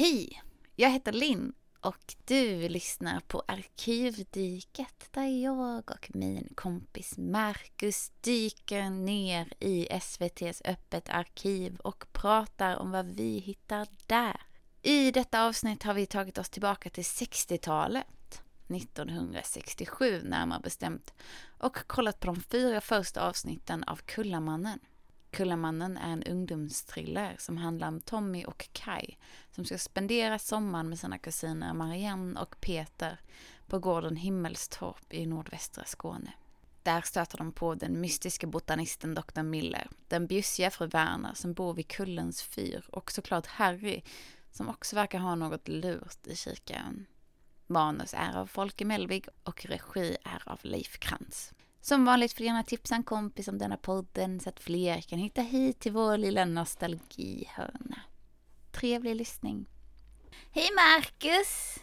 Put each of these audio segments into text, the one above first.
Hej! Jag heter Linn och du lyssnar på Arkivdyket där jag och min kompis Marcus dyker ner i SVTs Öppet arkiv och pratar om vad vi hittar där. I detta avsnitt har vi tagit oss tillbaka till 60-talet, 1967 närmare bestämt, och kollat på de fyra första avsnitten av Kullamannen. Kullamannen är en ungdomsthriller som handlar om Tommy och Kai som ska spendera sommaren med sina kusiner Marianne och Peter på gården Himmelstorp i nordvästra Skåne. Där stöter de på den mystiska botanisten Dr. Miller, den bjussiga fru Werner som bor vid Kullens fyr och såklart Harry som också verkar ha något lurt i kikaren. Manus är av Folke Melvig och regi är av Leif Krantz. Som vanligt får du gärna tipsa en kompis om denna podden så att fler kan hitta hit till vår lilla nostalgihörna. Trevlig lyssning. Hej Marcus!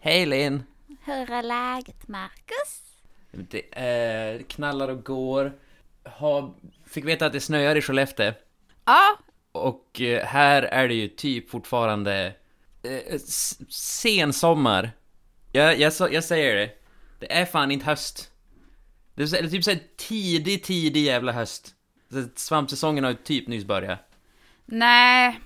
Hej Linn! Hur är läget Marcus? Det eh, knallar och går. Ha, fick veta att det snöar i Skellefteå. Ja, Och eh, här är det ju typ fortfarande eh, s- sen sommar. Jag, jag, jag säger det. Det är fan inte höst. Det är så- eller typ såhär tidig, tidig jävla höst. Svampsäsongen har ju typ nyss börjat. nej.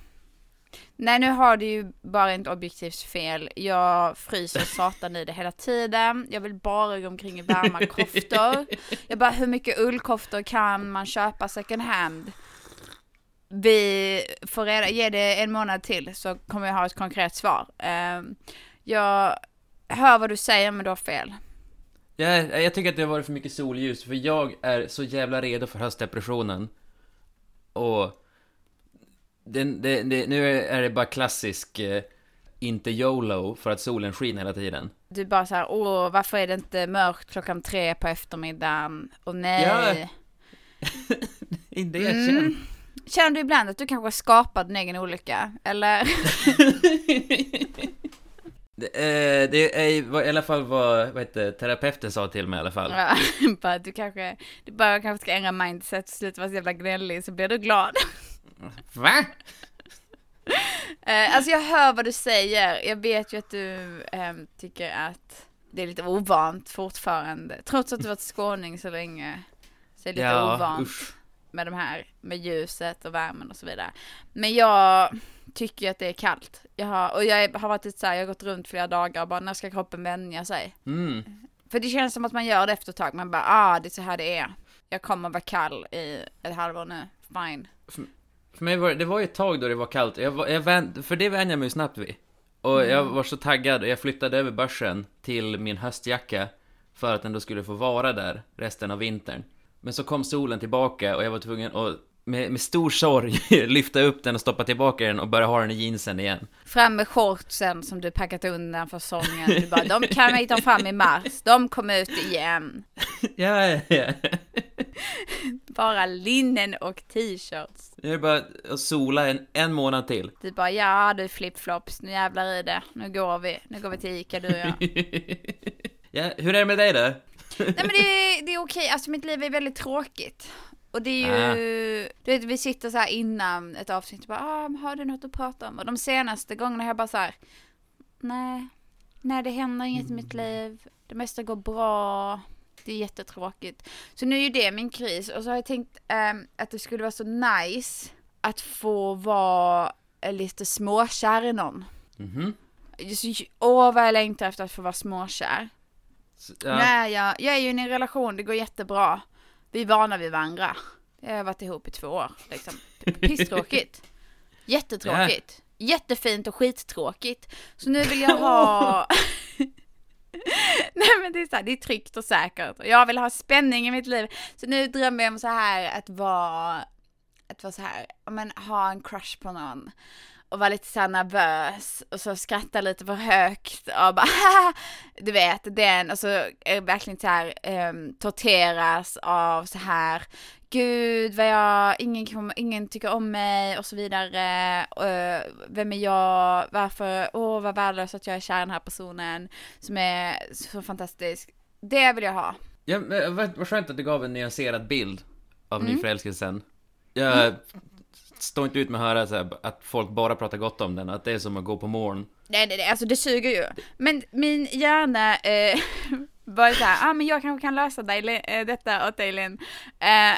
Nej, nu har du ju bara inte objektivt fel. Jag fryser satan i det hela tiden. Jag vill bara gå omkring i varma koftor. Jag bara, hur mycket ullkoftor kan man köpa second hand? Vi får reda, ge det en månad till så kommer jag ha ett konkret svar. Ehm, jag hör vad du säger men du har fel. Jag, jag tycker att det har varit för mycket solljus, för jag är så jävla redo för höstdepressionen. Och... Den, det, det, nu är det bara klassisk, eh, inte YOLO, för att solen skiner hela tiden. Du bara så här, åh varför är det inte mörkt klockan tre på eftermiddagen? Och nej. Ja. Inte det jag Mm. känner. Känner du ibland att du kanske har skapat din egen olycka? Eller? det, eh, det är i alla fall vad, vad heter, terapeuten sa till mig i alla fall. Ja, bara du kanske, du bara kanske ska ändra mindset och sluta vara så jävla gnällig så blir du glad. Va? Eh, alltså jag hör vad du säger. Jag vet ju att du ehm, tycker att det är lite ovant fortfarande. Trots att du varit skåning så länge. Så är det lite Ja, ovant usch. med de här, med ljuset och värmen och så vidare. Men jag tycker att det är kallt. Jag har, och jag har varit lite så här, jag har gått runt flera dagar och bara när ska kroppen vänja sig? Mm. För det känns som att man gör det efter ett tag. Man bara, ah det är så här det är. Jag kommer vara kall i ett halvår nu. Fine. För mig var det, det var ju ett tag då det var kallt, jag, var- jag vän, för det vände jag mig snabbt vid. Och jag var så taggad och jag flyttade över börsen till min höstjacka för att den då skulle få vara där resten av vintern. Men så kom solen tillbaka och jag var tvungen att med, med stor sorg lyfta upp den och stoppa tillbaka den och börja ha den i jeansen igen. Fram med shortsen som du packat undan för säsongen. Du bara, de kan vi ta fram i mars. De kom ut igen. Ja, ja, ja. Bara linnen och t-shirts. Jag är bara att sola en, en månad till. Du bara, ja du flipflops, nu jävlar i det. Nu går vi. Nu går vi till Ica du och jag. ja, hur är det med dig då? Nej men det, är- det är okej, alltså mitt liv är väldigt tråkigt. Och det är ju, du vet vi sitter så här innan ett avsnitt och bara, ah, har du något att prata om? Och de senaste gångerna har jag bara så här, nej, nej det händer inget i mitt liv, det mesta går bra, det är jättetråkigt. Så nu är ju det min kris och så har jag tänkt ehm, att det skulle vara så nice att få vara lite småkär i någon. Mhm. Just- Åh vad jag längtar efter att få vara småkär. Ja. är jag, jag är ju i en relation, det går jättebra. Vi är vana vid varandra. Jag har varit ihop i två år liksom. Pisstråkigt. Jättetråkigt. Jättefint och skittråkigt. Så nu vill jag ha... Nej men det är så här, det är tryggt och säkert. Och jag vill ha spänning i mitt liv. Så nu drömmer jag om så här att vara, att vara så här, men ha en crush på någon. Och vara lite så nervös och så skratta lite för högt och bara du vet den och så det verkligen så här um, torteras av så här gud vad jag, ingen, kommer- ingen tycker om mig och så vidare. Uh, vem är jag? Varför? Åh vad värdelöst att jag är kär i den här personen som är så fantastisk. Det vill jag ha. Ja, men vad, skönt att du gav en nyanserad bild av Mm. nyförälskelsen. Jag Stå inte ut med att höra så här, att folk bara pratar gott om den, att det är som att gå på moln. Nej, nej, nej, alltså det suger ju. Men min hjärna eh, bara såhär, ah men jag kanske kan lösa dig, eh, detta åt dig Linn. Eh,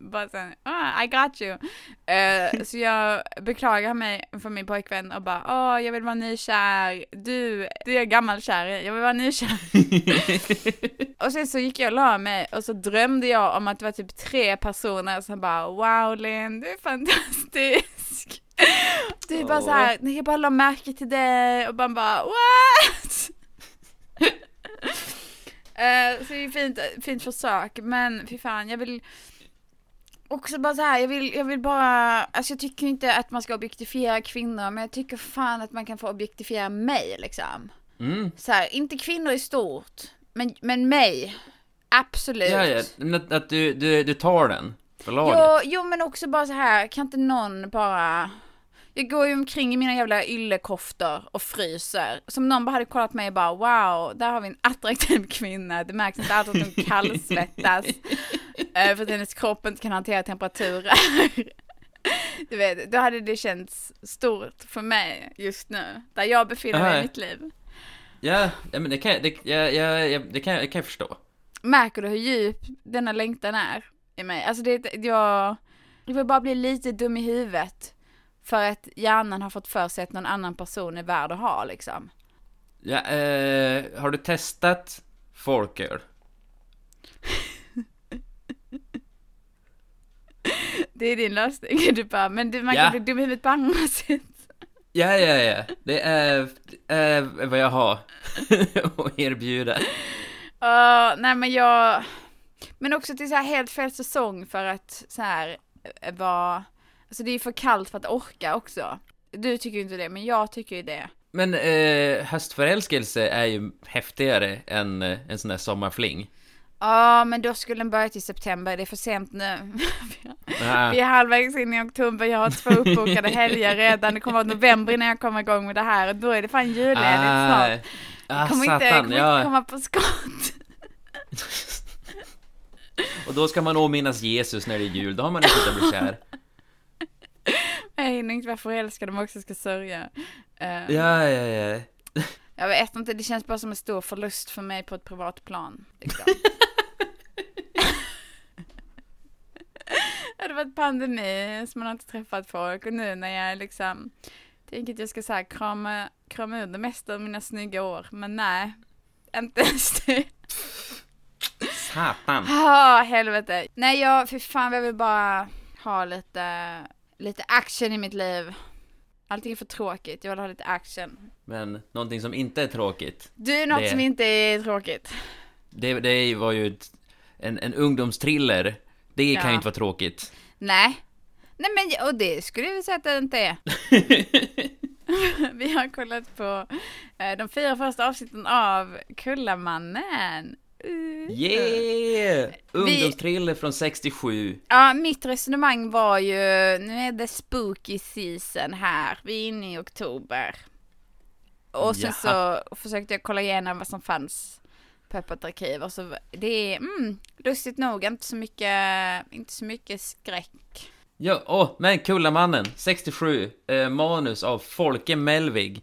bara såhär, ah I got you. Eh, så jag beklagar mig för min pojkvän och bara, åh jag vill vara nykär, du, du är gammal kär, jag vill vara nykär. och sen så gick jag och la mig och så drömde jag om att det var typ tre personer som bara, wow Linn, du är fantastisk. Det är bara Åh. så här, när jag bara la märke till det och man bara what? Eh, så det är fint, fint försök men fy fan jag vill också bara så här, jag vill, jag vill bara, alltså jag tycker inte att man ska objektifiera kvinnor men jag tycker fan att man kan få objektifiera mig liksom. Mm. Så här, inte kvinnor i stort, men, men mig. Absolut. Ja, ja, att, att du, du, du tar den. Jo, jo men också bara så här, kan inte någon bara... Jag går ju omkring i mina jävla yllekoftor och fryser. Som någon bara hade kollat mig och bara wow, där har vi en attraktiv kvinna. Det märks inte alls att hon kallsvettas. eh, för att hennes kropp inte kan hantera temperaturer. Du vet, då hade det känts stort för mig just nu. Där jag befinner mig i mitt liv. Ja, ja men det kan, jag- det, jag, jag, det kan, det kan jag förstå. Märker du hur djup denna längtan är i mig? Alltså det, jag, jag vill bara bli lite dum i huvudet. För att hjärnan har fått för sig att någon annan person är värd att ha liksom. Ja, eh, har du testat folköl? Det är din lösning. Du bara, men du, man Ja. kan bli dum i huvudet på andra sätt. Ja, ja, ja. Det är, är vad jag har att erbjuda. Uh, nej men jag, men också till så här helt fel säsong för att så här eh, vara, alltså det är för kallt för att orka också. Du tycker ju inte det, men jag tycker ju det. Men eh, höstförälskelse är ju häftigare än eh, en sån där sommarfling. Ja, men då skulle den börja till september, det är för sent nu. Ah, Vi är halvvägs in i oktober, jag har två uppbokade helger redan, det kommer vara november innan jag kommer igång med det här och då är det fan julledigt snart. ah, Jag kommer, inte, jag kommer ja. inte komma på skott. Och då ska man åminnas Jesus när det är jul, då har man inte slutat bli kär. Jag hinner inte vara förälskad om jag också ska sörja. Eh, Ja, ja, ja. Jag vet inte, det känns bara som en stor förlust för mig på ett privat plan. Liksom. det hade varit pandemi, så man har inte träffat folk och nu när jag liksom tänker att jag ska så här krama, krama ur det mesta av mina snygga år, men nej, inte ens det. Satan. Ah, helvete. Nej, jag, för fan, jag vill bara ha lite, lite action i mitt liv. Allting är för tråkigt, jag vill ha lite action. Men någonting som inte är tråkigt, Du, något Det- som inte är tråkigt. det, det var ju ett, en, en ungdomstriller. Det kan Ja. ju inte vara tråkigt. Nej. Nej men, och det skulle jag vilja säga att det inte är. Vi har kollat på eh, de fyra första avsnitten av Kullamannen. Uh. Yeah! Ungdomstriller från 67. Ja, mitt resonemang var ju, nu är det spooky season här, vi är inne i oktober. Och sen så försökte jag kolla igenom vad som fanns på Öppet arkiv och så, det är, mm, lustigt nog, inte så mycket, inte så mycket skräck. Ja, åh, men Kullamannen, 67. Eh, manus av Folke Melvig.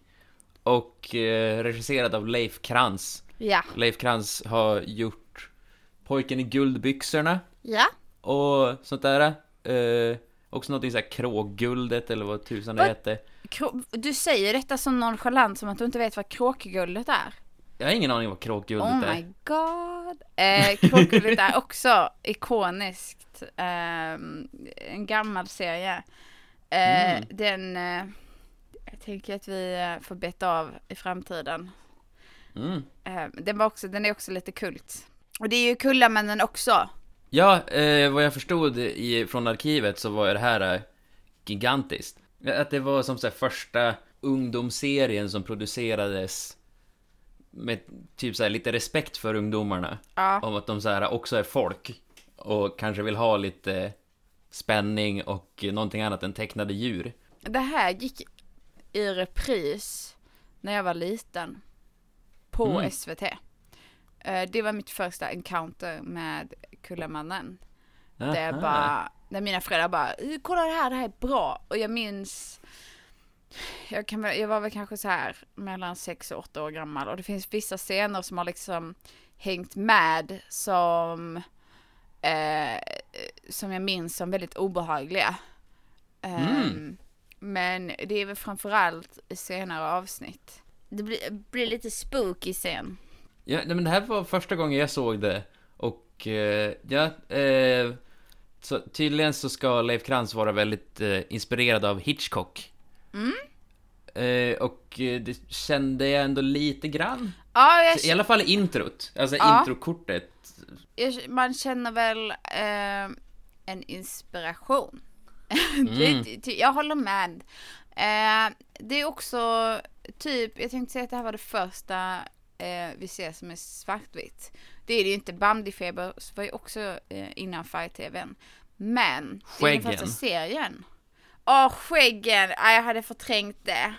Och eh, regisserad av Leif Krantz. Ja. Leif Krantz har gjort Pojken i guldbyxorna Ja. och sånt där. Eh, också någonting såhär Kråkguldet eller vad tusan det Vad? hette. Krå- Du säger detta så nonchalant som att du inte vet vad kråkguldet är. Jag har ingen aning vad Kråkguldet Oh är. my god. Eh, kråkguldet är också ikoniskt. Ehm, en gammal serie. Eh, Mm. Den, eh, jag tänker att vi eh, får beta av i framtiden. Mm. Eh, den, var också, den är också lite kult. Och det är ju Kullamännen också. Ja, eh, vad jag förstod i, från arkivet så var det här eh, gigantiskt. Att det var som så första ungdomsserien som producerades med typ så lite respekt för ungdomarna. Ja. Om att de så här, också är folk. Och kanske vill ha lite spänning och någonting annat än tecknade djur. Det här gick i repris när jag var liten. På Mm. SVT. Eh, Det var mitt första encounter med Kullamannen. Det Aha. bara, när mina föräldrar bara, kolla det här, det här är bra. Och jag minns, jag, kan, jag var väl kanske så här mellan sex och åtta år gammal och det finns vissa scener som har liksom hängt med som, eh, som jag minns som väldigt obehagliga. Mm. Men det är väl framförallt i senare avsnitt. Det blir, blir lite spooky sen. Ja, nej, men det här var första gången jag såg det. Och eh, ja, eh, så tydligen så ska Leif Krantz vara väldigt eh, inspirerad av Hitchcock. Mm. Eh, och eh, det kände jag ändå lite grann. Ja, jag, I alla fall introt. Alltså Ja. introkortet. jag, man känner väl eh, en inspiration. Mm. jag håller med. Det är också typ, jag tänkte säga att det här var det första eh, vi ser som är svartvitt. Det är det ju inte. Bandyfeber var ju också eh, innan färg-tvn. Men, det är den Skäggen. första serien. Åh, skäggen! Ah, jag hade förträngt det.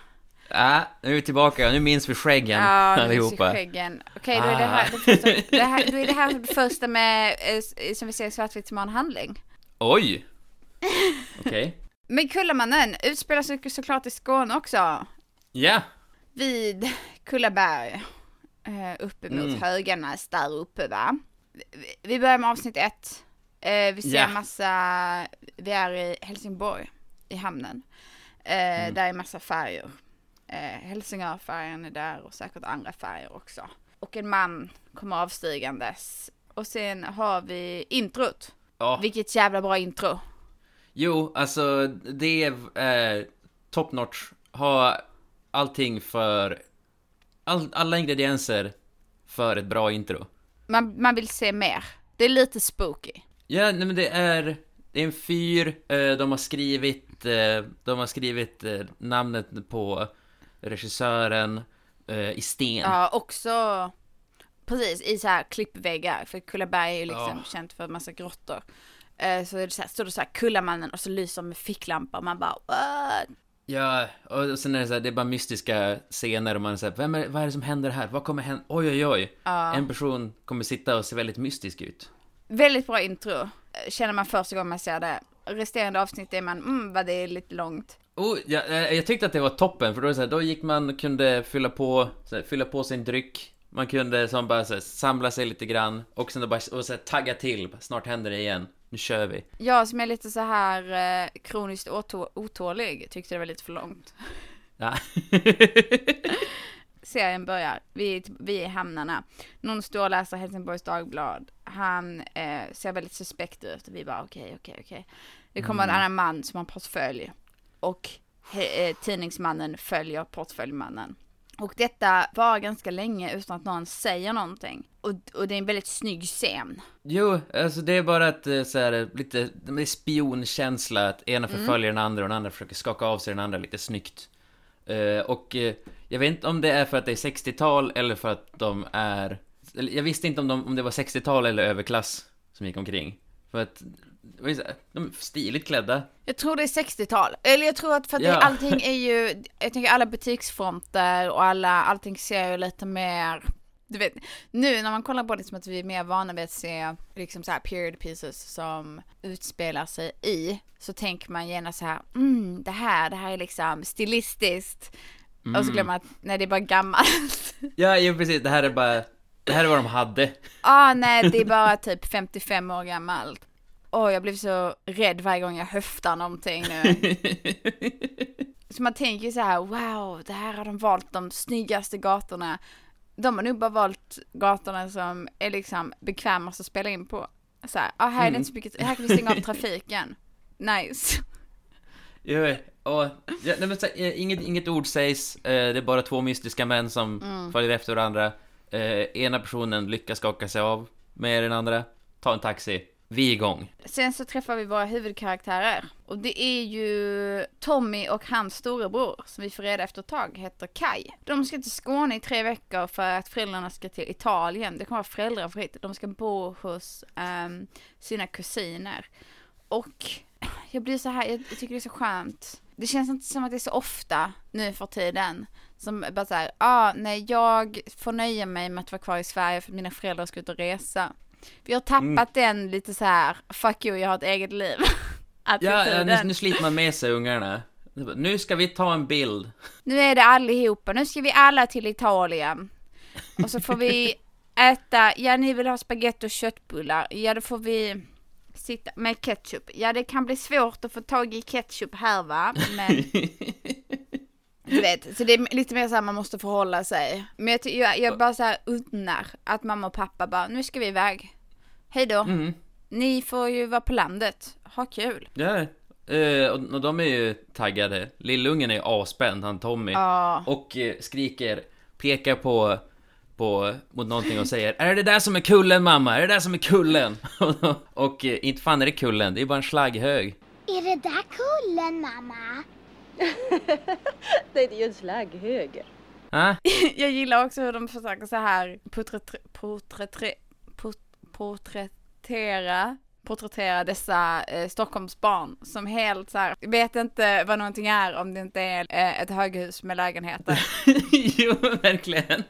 Ah, nu är vi tillbaka, nu minns vi skäggen Ja, allihopa. skäggen. Okej, då är det här Ah. det första, det här, då är det här det första med, eh, s- som vi ser i svartvitt som har en handling. Oj! Okej. Men Kullamannen utspelar sig såklart i Skåne också. Ja. Vid Kullaberg. Eh, uppe mot Mm. Höganäs där uppe va. Vi- börjar med avsnitt ett. Eh, vi ser Ja. massa, vi är i Helsingborg, i hamnen. Eh, Mm. Där är massa färger. Helsingörfärgen är där och säkert andra färger också. Och en man kommer avstigandes. Och sen har vi introt. Ja. Vilket jävla bra intro. Jo, alltså det är eh, top notch. Ha allting för... All, alla ingredienser för ett bra intro. Man, man vill se mer. Det är lite spooky. Ja, nej men det är... Det är en fyr, eh, de har skrivit... Eh, de har skrivit eh, namnet på regissören i sten. Ja, också precis i så här klippväggar. För Kullaberg är ju liksom Ja. känt för en massa grottor. Så är det så här, står det så här Kullamannen och så lyser med ficklampa och man bara what? Ja, och sen är det så här, det är bara mystiska scener och man säger, vem är, vad är det som händer här? Vad kommer hända? Oj, oj, oj. Ja. En person kommer sitta och se väldigt mystisk ut. Väldigt bra intro. Känner man första gången man ser det. Resterande avsnitt är man, mm vad det är lite långt. Oh, ja, eh, jag tyckte att det var toppen, för då, så här, då gick man och kunde fylla på, här, fylla på sin dryck. Man kunde som bara så här, samla sig lite grann och sen då bara och så här, tagga till. Snart händer det igen. Nu kör vi. Jag som är lite så här eh, kroniskt otå- otålig tyckte det var lite för långt. Ja. serien börjar, vi, är- vi är i hamnarna. Någon står och läser Helsingborgs Dagblad. Han eh, ser väldigt suspekt ut. Vi bara okej, okej, okej. Det kommer en annan man som har portfölj. Och he, eh, tidningsmannen följer portföljmannen. Och detta var ganska länge utan att någon säger någonting. Och, och det är en väldigt snygg scen. Jo, alltså det är bara att eh, så här, lite, det spionkänsla, att ena förföljer den andra och den andra försöker skaka av sig den andra lite snyggt. Eh, och eh, jag vet inte om det är för att det är 60-tal eller för att de är... Jag visste inte om, de, om det var 60-tal eller överklass som gick omkring. För att, det var ju så här, de är stiligt klädda. Jag tror det är 60-tal. Eller jag tror att för att Ja. allting är ju, jag tänker alla butiksfronter och alla, allting ser ju lite mer, du vet, nu när man kollar på det som att vi är mer vana vid att se liksom så här period pieces som utspelar sig i, så tänker man gärna så här, mm, det här, det här är liksom stilistiskt. Och så glömmer man att, nej det är bara gammalt. Ja, jo precis, det här är bara... Det här är vad de hade. ah, nej det är bara typ 55 år gammalt. Åh, jag blev så rädd varje gång jag höftar någonting nu. Så man tänker ju så här, wow, det här har de valt de snyggaste gatorna. De har nog bara valt gatorna som är liksom bekvämast att spela in på. Så här, ah, här är det inte så mycket, här kan vi stänga av trafiken. Nice. Jo, och, ja, nej, men, så, eh, inget, inget ord sägs, eh, det är bara två mystiska män som följer efter varandra. Eh, ena personen lyckas skaka sig av med den andra, ta en taxi, vi är igång. Sen så träffar vi våra huvudkaraktärer. Och det är ju Tommy och hans storebror, som vi får reda efter ett tag, heter Kai. De ska till Skåne i tre veckor för att föräldrarna ska till Italien. Det kommer vara föräldrafritt. De ska bo hos um, sina kusiner. Och jag blir så här, jag, jag tycker det är så skönt. Det känns inte som att det är så ofta nu för tiden. Som bara såhär, ah, nej jag får nöja mig med att vara kvar i Sverige för att mina föräldrar ska ut och resa. Vi har tappat den lite så här, fuck you, jag har ett eget liv. Ja, ja nu, nu sliter man med sig ungarna. Nu ska vi ta en bild. Nu är det allihopa, nu ska vi alla till Italien. Och så får vi äta, ja ni vill ha spaghetti och köttbullar, ja då får vi sitta med ketchup. Ja det kan bli svårt att få tag i ketchup här va, men du vet, så det är lite mer så här man måste förhålla sig. Men jag, jag, jag bara så här unnar att mamma och pappa bara, nu ska vi iväg. Hej då. Mm. Ni får ju vara på landet, ha kul. Ja, eh, och, och de är ju taggade. Lillungen är ju asspänd, han Tommy. Ja. Och eh, skriker, pekar på, på, mot någonting och säger Är det där som är kullen mamma? Är det där som är kullen? och eh, inte fan är det kullen, det är bara en slagghög. Är det där kullen, mamma? Nej, det är ju en slagghög. Ah? Jag gillar också hur de försöker så här porträttera porträttera dessa eh, Stockholmsbarn som helt så här, vet inte vad någonting är om det inte är eh, ett höghus med lägenheter. jo, verkligen.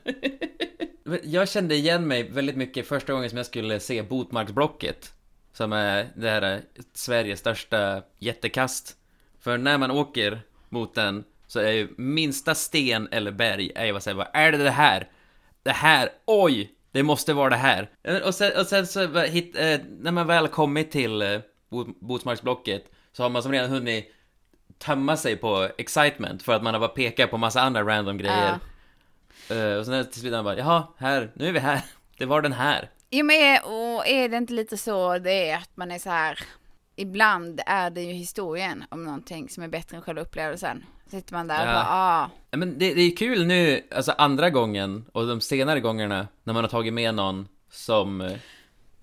jag kände igen mig väldigt mycket första gången som jag skulle se Botmarksblocket. Som är det här eh, Sveriges största jättekast. För när man åker mot den så är ju minsta sten eller berg är ju vad säger vad är det det här? Det här, oj! Det måste vara det här. Eh, Och sen, och sen så hit, eh, när man väl kommit till eh, Bot- Botsmarksblocket så har man som redan hunnit tömma sig på excitement för att man har bara pekat på massa andra random grejer. Eh, och sen till slut bara, jaha, här, nu är vi här. Det var den här. Jo men är, och är det inte lite så det är att man är så här Ibland är det ju historien om någonting som är bättre än själva upplevelsen. Sitter man där och Ja. bara ah, Ja, men det, det är kul nu, alltså andra gången och de senare gångerna när man har tagit med någon som eh,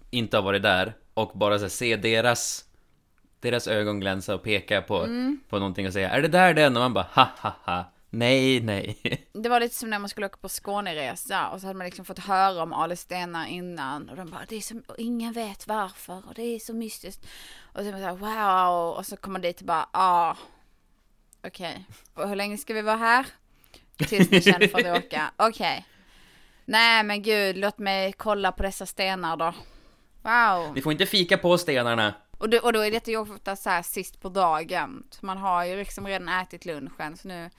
inte har varit där och bara så här, se deras deras ögon glänsa och peka på, på någonting och säga Är det där den? Och man bara ha ha ha Nej, nej. Det var lite som när man skulle åka på Skåneresa och så hade man liksom fått höra om Ale Stenar innan och de bara det är som, ingen vet varför och det är så mystiskt. Och så man såhär wow och så kommer man dit och bara ah okej. Och hur länge ska vi vara här? Tills ni känner för att åka. Okej. Nej men gud låt mig kolla på dessa stenar då. Wow. Vi får inte fika på stenarna. Och, då, och då är detta ju ofta så här sist på dagen. Så man har ju liksom redan ätit lunchen så nu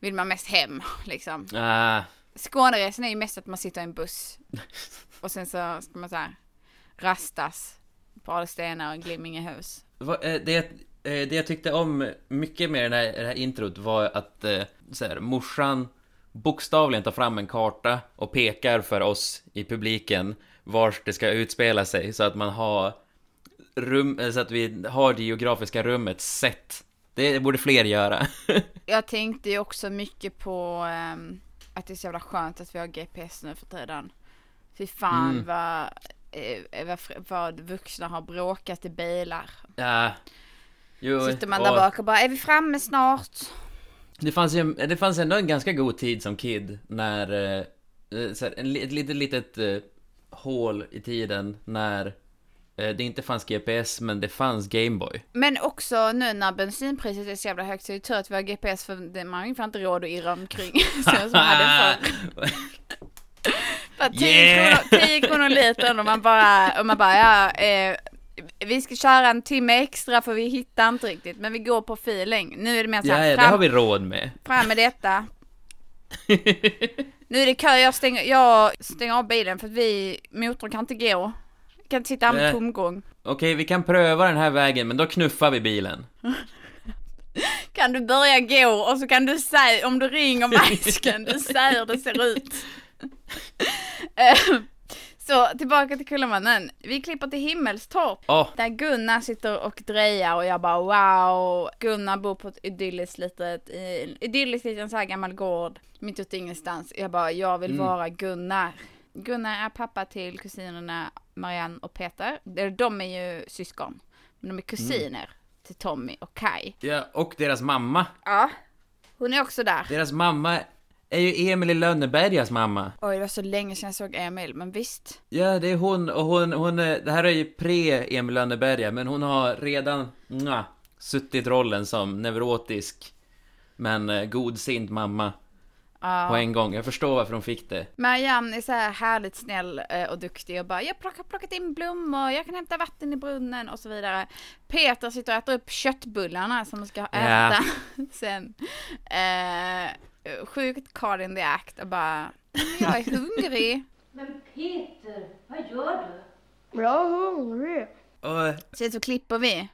vill man mest hem liksom. Ah, Skåneresan är ju mest att man sitter i en buss. Och sen så ska man så här rastas på Alstenar och Glimmingehus. eh, det, eh, det jag tyckte om mycket med den här, det här introt var att eh, så här, morsan bokstavligen tar fram en karta och pekar för oss i publiken vart det ska utspela sig så att man har rum, så att vi har det geografiska rummet sett. Det borde fler göra. Jag tänkte ju också mycket på ehm, att det är så jävla skönt att vi har GPS nu för tiden. Fy fan Mm. vad, eh, vad, vad vuxna har bråkat i bilar. ja. Jo, Sitter man och där bak och bara, är vi framme snart? det fanns ju, det fanns ändå en ganska god tid som kid när, eh, så här, ett litet, litet eh, hål i tiden när det inte fanns GPS men det fanns Gameboy. Men också nu när bensinpriset är så jävla högt så är det tur att vi har GPS för det, man har ungefär inte råd att irra omkring. så som hade förr. Bara 10 Yeah! kronor, 10 kronor litern och man bara, och man bara ja, eh, vi ska köra en timme extra för vi hittar inte riktigt men vi går på feeling. Nu är det mer Ja, såhär, ja, det fram, har vi råd med. fram med detta. Nu är det kö, jag stänger, jag stänger av bilen för att vi, motorn kan inte gå. Kan sitta här med Nej. tomgång. Okej, vi kan pröva den här vägen, men då knuffar vi bilen. Kan du börja gå och så kan du säga, om du ringer mig så kan du säga hur det ser ut. Eh, så tillbaka till Kullamannen. Vi klipper till Himmelstorp. Åh, Där Gunnar sitter och drejar och jag bara wow. Gunnar bor på ett idylliskt litet, i en idyllisk liten så här gammal gård. Mitt ute i ingenstans. Jag bara, jag vill Mm. vara Gunnar. Gunnar är pappa till kusinerna Marianne och Peter. De- är ju syskon. Men de är kusiner till Tommy och Kai. ja, och deras mamma. Ja. Hon är också där. Deras mamma är ju Emil i Lönnebergas mamma. Oj, det var så länge sedan jag såg Emil, men visst. Ja, det är hon, och hon, hon är, det här är ju pre-Emil Lönneberga, men hon har redan, mwah, suttit rollen som neurotisk, men eh, godsint mamma. Ja. på en gång. Jag förstår varför de fick det. Marianne är så här härligt snäll eh, och duktig och bara jag har plockat in blommor, jag kan hämta vatten i brunnen och så vidare. Peter sitter och äter upp köttbullarna som de ska Ja. äta sen. Eh, sjukt caught in the act och bara "Men jag är hungrig. Men Peter, vad gör du? Jag är hungrig. Och, Sen så klipper vi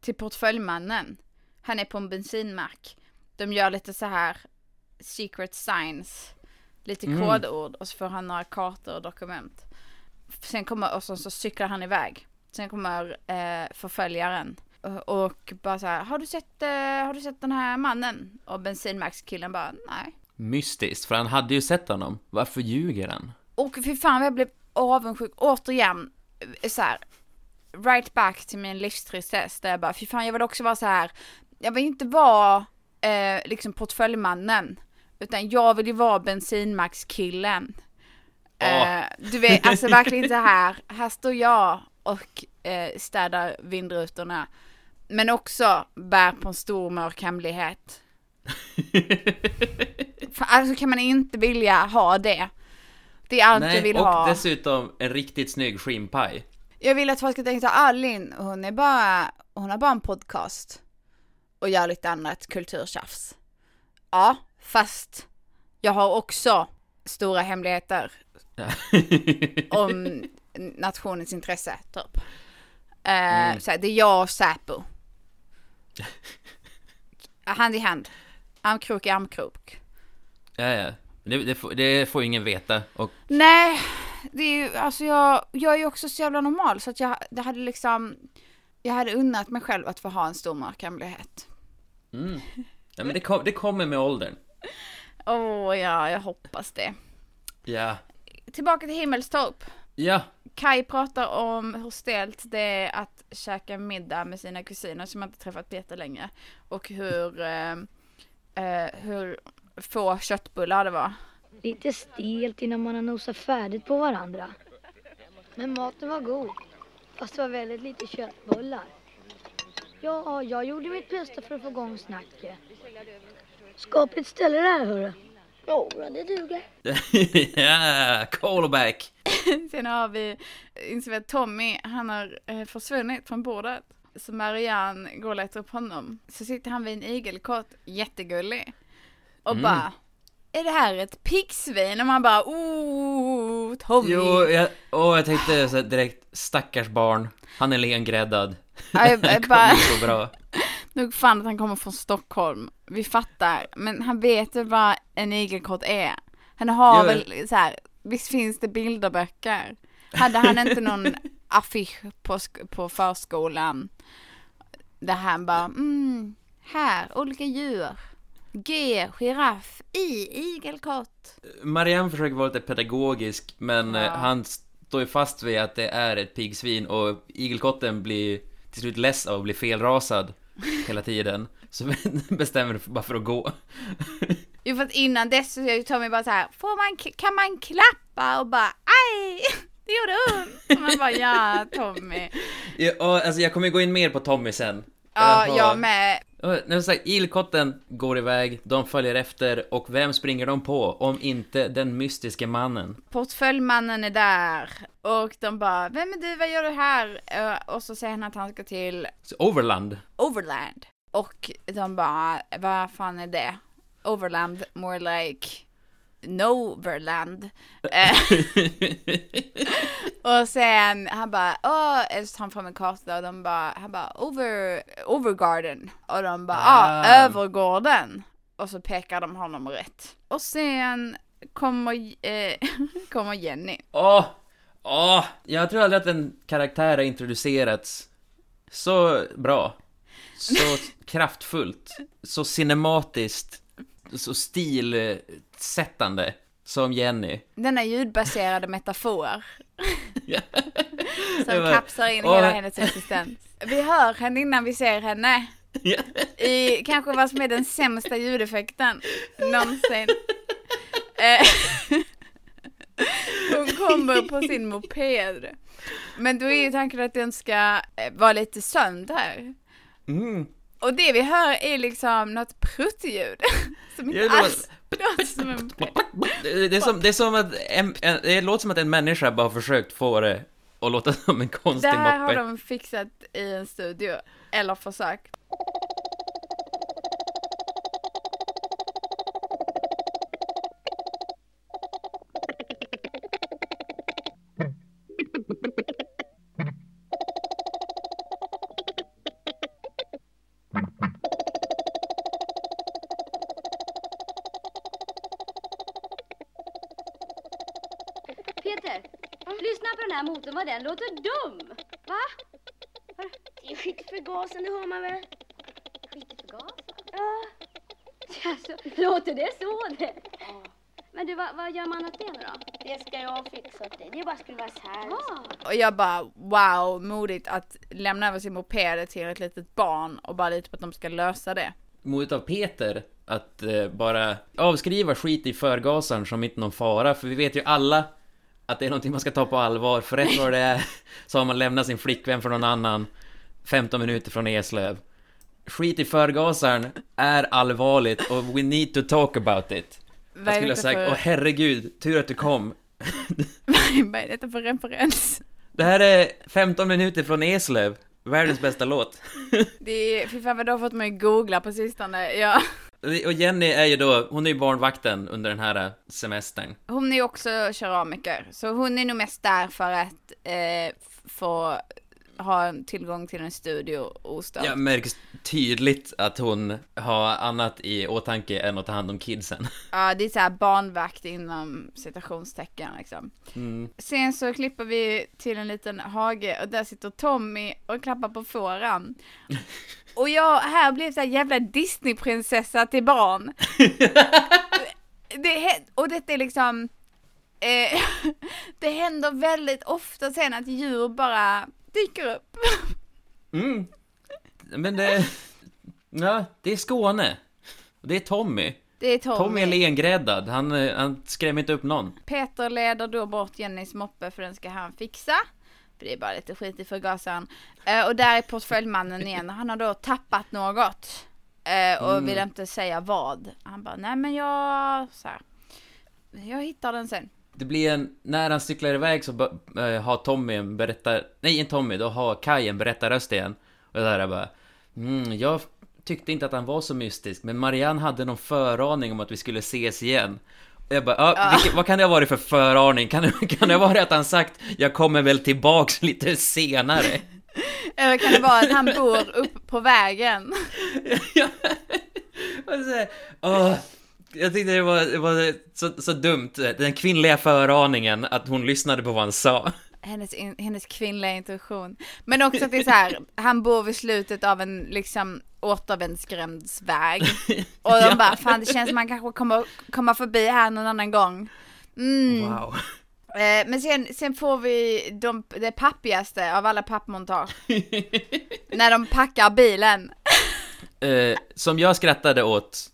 till portföljmannen. Han är på en bensinmack. De gör lite så här secret signs. Lite Mm. kodord och så får han några kartor och dokument. Sen kommer, och så, så cyklar han iväg. Sen kommer eh, förföljaren och, bara så här, har du sett, eh, har du sett den här mannen? Och bensinmackskillen bara, nej. mystiskt, för han hade ju sett honom. Varför ljuger han? Och fy fan jag blev avundsjuk återigen. eh, Så här, right back till min livstristess där jag bara, fy fan jag vill också vara så här. Jag vill inte vara eh, liksom portföljmannen. Utan jag vill ju vara bensinmackskillen. Åh. Eh, du vet, alltså verkligen så här. Här står jag och eh, städar vindrutorna. Men också bär på en stor mörk hemlighet. För, alltså kan man inte vilja ha det. Det är allt jag vill och ha. dessutom en riktigt snygg skinnpaj. Jag vill att folk ska tänka att Alin, hon är bara, hon har bara en podcast. Och gör lite annat kulturtjafs. Ja, fast jag har också stora hemligheter om nationens intresse, typ. Eh, så här, det är jag och Säpo. Hand i hand. Armkrok i armkrok. ja, ja. Det, det, får, det får ingen veta. Och Nej, det är ju, alltså jag, jag är ju också så jävla normal så att jag, det hade liksom, jag hade unnat mig själv att få ha en stor mörk hemlighet. Mm. Ja, men det, kom, det kommer med åldern. Åh ja, jag hoppas det. Ja. Tillbaka till Himmelstorp. Ja. Kai pratar om hur stelt det är att käka middag med sina kusiner som inte träffat Peter länge. Och hur, eh, eh, hur få köttbullar det var. Lite stelt innan man har nosat färdigt på varandra. Men maten var god. Fast det var väldigt lite köttbullar. Ja, jag gjorde mitt bästa för att få igång snacket. Skapligt ställe det här, hörru. Jo, det duger. ja, callback. Sen har vi, inser vi att Tommy, han har eh, försvunnit från bordet. Så Marianne går och letar upp honom. Så sitter han vid en igelkott, jättegullig. Och Mm. bara, är det här ett piggsvin? Och man bara, oh, Tommy. Jo, jag, åh, jag tänkte så direkt, stackars barn. Han är lengräddad. Jag- Det jag kommer bara- så bra. Nog fan att han kommer från Stockholm. Vi fattar. Men han vet ju vad en igelkott är. Han har Jo. väl så här, visst finns det bilderböcker? Hade han inte någon affisch på, på förskolan? Där han bara, mm, här, olika djur. G, giraff, I, igelkott. Marianne försöker vara lite pedagogisk, men eh, Ja. han står ju fast vid att det är ett piggsvin och igelkotten blir till slut less av att bli felrasad hela tiden. Så bestämmer sig bara för att gå. Jo för att innan dess så Tommy bara så här, får man, kan man klappa? Och bara, aj, det gjorde ont. Och man bara, ja Tommy. Ja, och, alltså jag kommer gå in mer på Tommy sen. Ja, jag med. Och, när jag sagt, ilkotten går iväg, de följer efter och vem springer de på om inte den mystiske mannen? Portföljmannen är där och de bara, vem är du, vad gör du här? Eh, Och så säger han att han ska till Så Overland. Overland. Och de bara, vad fan är det? Overland, more like Noverland. Eh, och sen han bara, åh, så tar han fram en karta och de bara, han bara, over, Overgarden. Och de bara, ah, Ah. Övergården. Och så pekar de honom rätt. Och sen kommer, eh, kommer Jenny. Åh! Åh! Jag tror aldrig att en karaktär har introducerats så bra. Så kraftfullt. Så cinematiskt. Så stilsättande. Som Jenny. Denna ljudbaserade metafor. Som var- kapslar in hela hennes existens. Vi hör henne innan vi ser henne. I kanske vad som är den sämsta ljudeffekten någonsin. Eh, Hon kommer på sin moped. Men då är ju tanken att den ska eh, vara lite sönder. Mm. Och det vi hör är liksom något pruttljud. Som inte Ja, alls som en Det det är som, det är som att en, en, det låter som att en människa bara har försökt få det att låta som en Det konstig här har moppe. de fixat i en studio, eller försök. Den här motorn vad den låter dum. Va? Det är skiktförgasande hör man väl? Skitförgas? Ja. Alltså, låter det så det? Men du, vad, vad gör man åt det nu då? Det ska jag fixa åt dig. Det är bara skruva isär. Ah, Och jag bara wow, modigt att lämna över sin moped till ett litet barn och bara lita på att de ska lösa det. Modigt av Peter att eh, bara avskriva skit i förgasaren som inte någon fara, för vi vet ju alla att det är någonting man ska ta på allvar, för rätt vad det är så har man lämnat sin flickvän för någon annan 15 minuter från Eslöv. Skit i förgasaren är allvarligt och we need to talk about it. Vad Jag skulle ha sagt, för- åh herregud, tur att du kom. Vad är detta för referens? Det här är 15 minuter från Eslöv, världens bästa låt. Det är, fy fan vad du har fått mig att googla på sistone. Ja. Och Jenny är ju då, hon är ju barnvakten under den här eh, semestern. Hon är ju också keramiker, så hon är nog mest där för att eh, få ha tillgång till en studio ostört. Ja, märks tydligt att hon har annat i åtanke än att ta hand om kidsen. Ja, det är så här barnvakt inom citationstecken liksom. Mm. Sen så klipper vi till en liten hage och där sitter Tommy och klappar på fåran. Och jag här blev så här jävla Disneyprinsessa till barn. det, och detta är liksom, eh, det händer väldigt ofta sen att djur bara dyker upp. Mm. Men det... Ja, det är Skåne. Det är Tommy. Det är Tommy. Tommy är lengräddad, han, eh, han skrämmer inte upp någon. Peter leder då bort Jennys moppe för den ska han fixa. För det är bara lite skit i förgasaren. Eh, och där är portföljmannen igen. Han har då tappat något. Eh, och Mm. vill inte säga vad. Han bara, nej men jag, så här. Jag hittar den sen. Det blir en, när han cyklar iväg så eh, har Tommy en berättar, nej inte Tommy, då har Kai en berättarröst igen. Och där är bara, mm, jag tyckte inte att han var så mystisk, men Marianne hade någon föraning om att vi skulle ses igen. Och jag bara, ja, vilket, vad kan det ha varit för föraning? Kan det, kan det ha varit att han sagt, jag kommer väl tillbaks lite senare? Eller kan det vara att han bor upp på vägen? Ja. Och så åh, jag tyckte det var, det var så, så dumt, den kvinnliga föraningen, att hon lyssnade på vad han sa. Hennes, in, hennes kvinnliga intuition. Men också att det är så här, han bor vid slutet av en liksom återvändsgrändsväg. Och de Ja. bara, fan det känns som man kanske kommer komma förbi här någon annan gång. Mm. Wow. Eh, men sen, sen får vi de, det pappigaste av alla pappmontage. när de packar bilen. Eh, som jag skrattade åt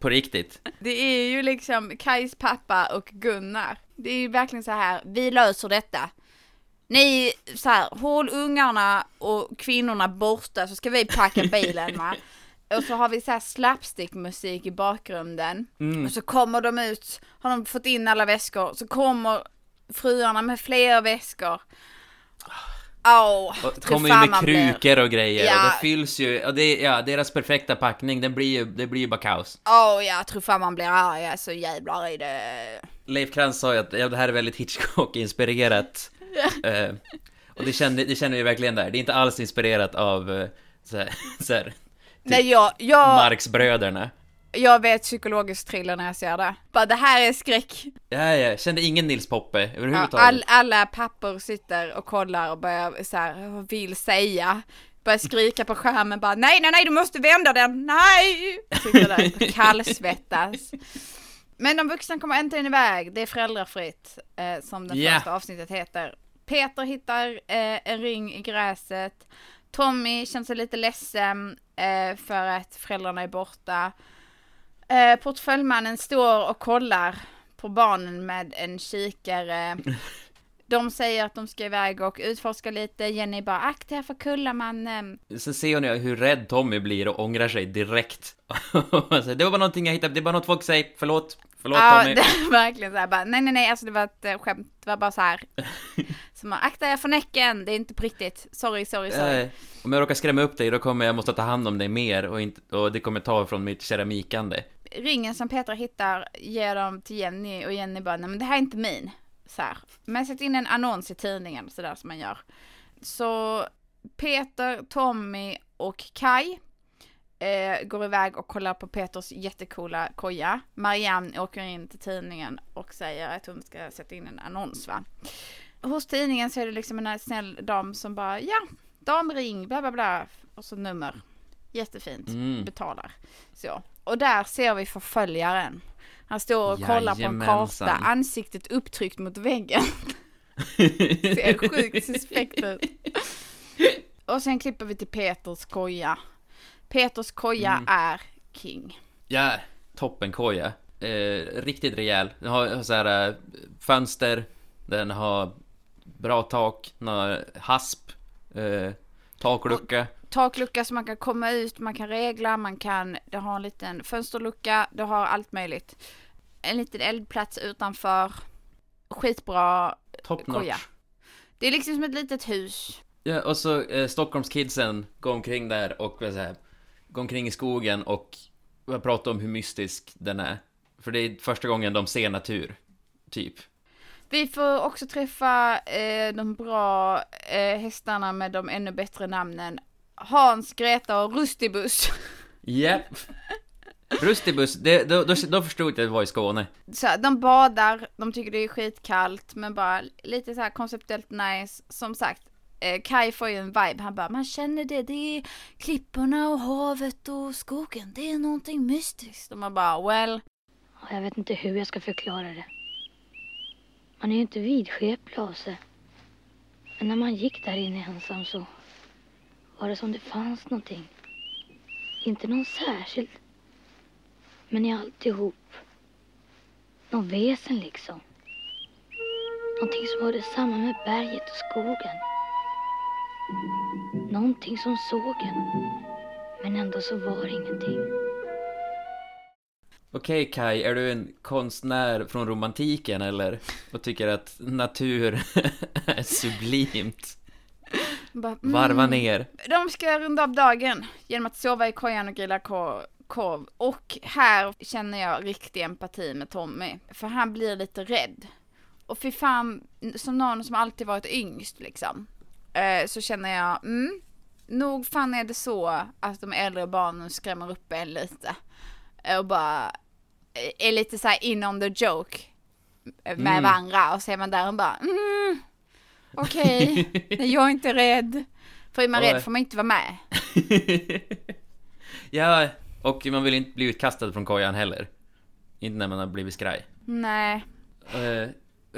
på riktigt. Det är ju liksom Kajs pappa och Gunnar. Det är ju verkligen så här, vi löser detta. Ni, så här, håll ungarna och kvinnorna borta så ska vi packa bilen va. Och så har vi så här slapstick-musik i bakgrunden. Mm. Och så kommer de ut, har de fått in alla väskor, så kommer fruarna med fler väskor. Tror kommer ju med krukor och grejer Ja. och det fylls ju, och det, ja, deras perfekta packning, den blir ju, det blir ju bara kaos. Åh, jag tror fan man blir arg, alltså jävlar i det. Leif Krantz sa ju att ja, det här är väldigt Hitchcock-inspirerat. Eh, och det känner, det känner vi verkligen där. Det är inte alls inspirerat av uh, så här, så här, Nej, jag, jag, Marxbröderna. Jag vet psykologisk thriller när jag ser det. Bara det här är skräck. Ja, ja, kände ingen Nils Poppe Ja, överhuvudtaget. all, alla pappor sitter och kollar och börjar så här, vill säga. Börjar skrika på skärmen bara nej, nej, nej, du måste vända den, nej! Sitter där och kallsvettas. Men de vuxna kommer äntligen iväg, det är föräldrafritt, eh, som det Ja. första avsnittet heter. Peter hittar eh, en ring i gräset. Tommy känner sig lite ledsen eh, för att föräldrarna är borta. Eh, portföljmannen står och kollar på barnen med en kikare. De säger att de ska iväg och utforska lite. Jenny bara akta er för kullamannen. Så ser hon ju hur rädd Tommy blir och ångrar sig direkt. Det var bara någonting jag hittade, det är bara något folk säger, förlåt, förlåt Ja, Tommy. det verkligen så här bara, nej nej nej, alltså det var ett eh, skämt, det var bara så här. Så man, akta er för näcken, det är inte på riktigt. Sorry, sorry, sorry. Eh, om jag råkar skrämma upp dig, då kommer jag måste ta hand om dig mer och, inte, och det kommer ta från mitt keramikande. Ringen som Petra hittar ger dem till Jenny och Jenny bara, nej men det här är inte min. Så här. Men sätt in en annons i tidningen, sådär som man gör. Så Peter, Tommy och Kai eh, går iväg och kollar på Peters jättecoola koja. Marianne åker in till tidningen och säger att hon ska sätta in en annons va. Hos tidningen så är det liksom en snäll dam som bara, ja, damring, bla bla bla, och så nummer. Jättefint, Mm. betalar. Så. Och där ser vi förföljaren. Han står och kollar på en Jajamensan. karta, ansiktet upptryckt mot väggen. Ser sjukt suspekt ut. Och sen klipper vi till Peters koja. Peters koja Mm. är king. Ja, toppenkoja. Eh, riktigt rejäl. Den har så här eh, fönster, den har bra tak, den har hasp, eh, taklucka. Taklucka så man kan komma ut, man kan regla, man kan, det har en liten fönsterlucka, det har allt möjligt. En liten eldplats utanför. Skitbra Top koja. notch. Det är liksom som ett litet hus. Ja, och så eh, Stockholmskidsen går omkring där och vad säger, går omkring i skogen och pratar om hur mystisk den är. För det är första gången de ser natur, typ. Vi får också träffa eh, de bra eh, hästarna med de ännu bättre namnen. Hans, Greta och Rustibus. Japp. Rustibus, det, då, då, då förstod jag att det var i Skåne. Så här, de badar, de tycker det är skitkallt, men bara lite så här konceptuellt nice. Som sagt, eh, Kai får ju en vibe, han bara, man känner det, det är klipporna och havet och skogen, det är någonting mystiskt. Och man bara, well, Jag vet inte hur jag ska förklara det. Man är ju inte vidskeplig av sig. Men när man gick där inne ensam så var det som det fanns någonting. Inte någon särskild. Men i alltihop. Någon väsen liksom. Någonting som hörde samman med berget och skogen. Någonting som såg en. Men ändå så var det ingenting. Okej Kai, är du en konstnär från romantiken eller? Och tycker att natur är sublimt? bara Varva mm. ner. De ska runda av dagen genom att sova i kojan och grilla ko- korv. Och här känner jag riktig empati med Tommy. För han blir lite rädd. Och fy fan, som någon som alltid varit yngst liksom. Eh, så känner jag, mm, nog fan är det så att de äldre barnen skrämmer upp en lite. Eh, Och bara eh, är lite så här in on the joke med Mm. varandra. Och så är man där och bara, mm, okej, nej, jag är inte rädd. För är man rädd får man inte vara med. ja, och man vill inte bli utkastad från kojan heller. Inte när man har blivit skraj. Nej. Eh,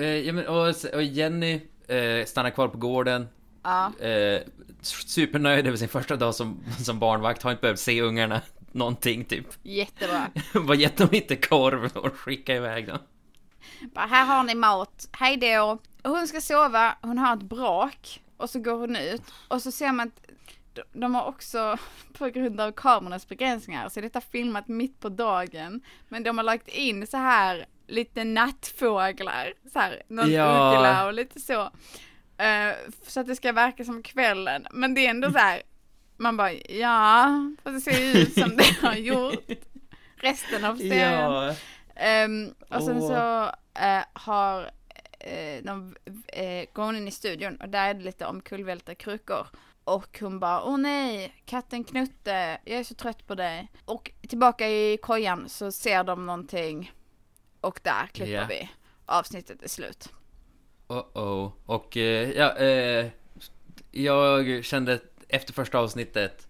eh, ja, men, och, och Jenny eh, stannar kvar på gården. Ja. Eh, supernöjd över sin första dag som, som barnvakt. Har inte behövt se ungarna någonting typ. Jättebra. Bara gett dem lite korv och skicka iväg dem. Bara, här har ni mat. Hej då. Hon ska sova, hon har ett brak. Och så går hon ut. Och så ser man att de- de har också, på grund av kamerornas begränsningar, så är detta filmat mitt på dagen. Men de har lagt in så här lite nattfåglar. Så här, någon Ja. uggla och lite så. Eh, så att det ska verka som kvällen. Men det är ändå så här, man bara, ja, fast det ser ju ut som det har gjort resten av serien. Ja. Ehm, och sen Åh. så eh, har eh, de, eh, går hon in i studion och där är det lite omkullvälta krukor. Och hon bara, åh nej, katten Knutte, jag är så trött på dig. Och tillbaka i kojan så ser de någonting och där klipper Ja. vi. Avsnittet är slut. Oh-oh. Och eh, ja, eh, jag kände efter första avsnittet,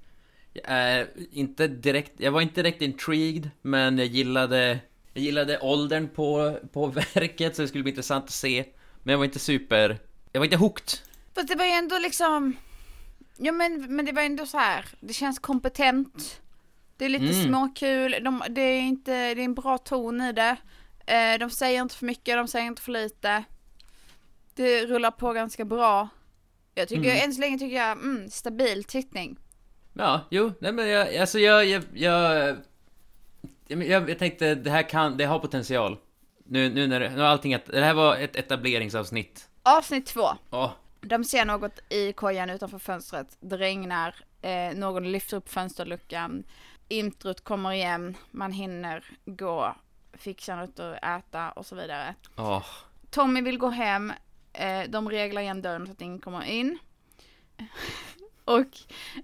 jag inte direkt, jag var inte direkt intrigued, men jag gillade, jag gillade åldern på, på verket, så det skulle bli intressant att se. Men jag var inte super, jag var inte hooked. Fast det var ju ändå liksom, ja men, men det var ändå så här. det känns kompetent. Det är lite Mm. småkul, de, det är inte, det är en bra ton i det. Eh, de säger inte för mycket, de säger inte för lite. Det rullar på ganska bra. Jag tycker, Mm. än så länge tycker jag, mm, stabil tittning. Ja, jo, nej men jag, alltså jag, jag, jag, jag, jag, tänkte det här kan, det har potential. Nu, nu när det, nu allting, det här var ett etableringsavsnitt. Avsnitt två. Åh, De ser något i kojan utanför fönstret. Det regnar. Eh, någon lyfter upp fönsterluckan. Introt kommer igen. Man hinner gå, fixa något att äta och så vidare. åh. Tommy vill gå hem. Eh, de reglar igen dörren så att ingen kommer in. och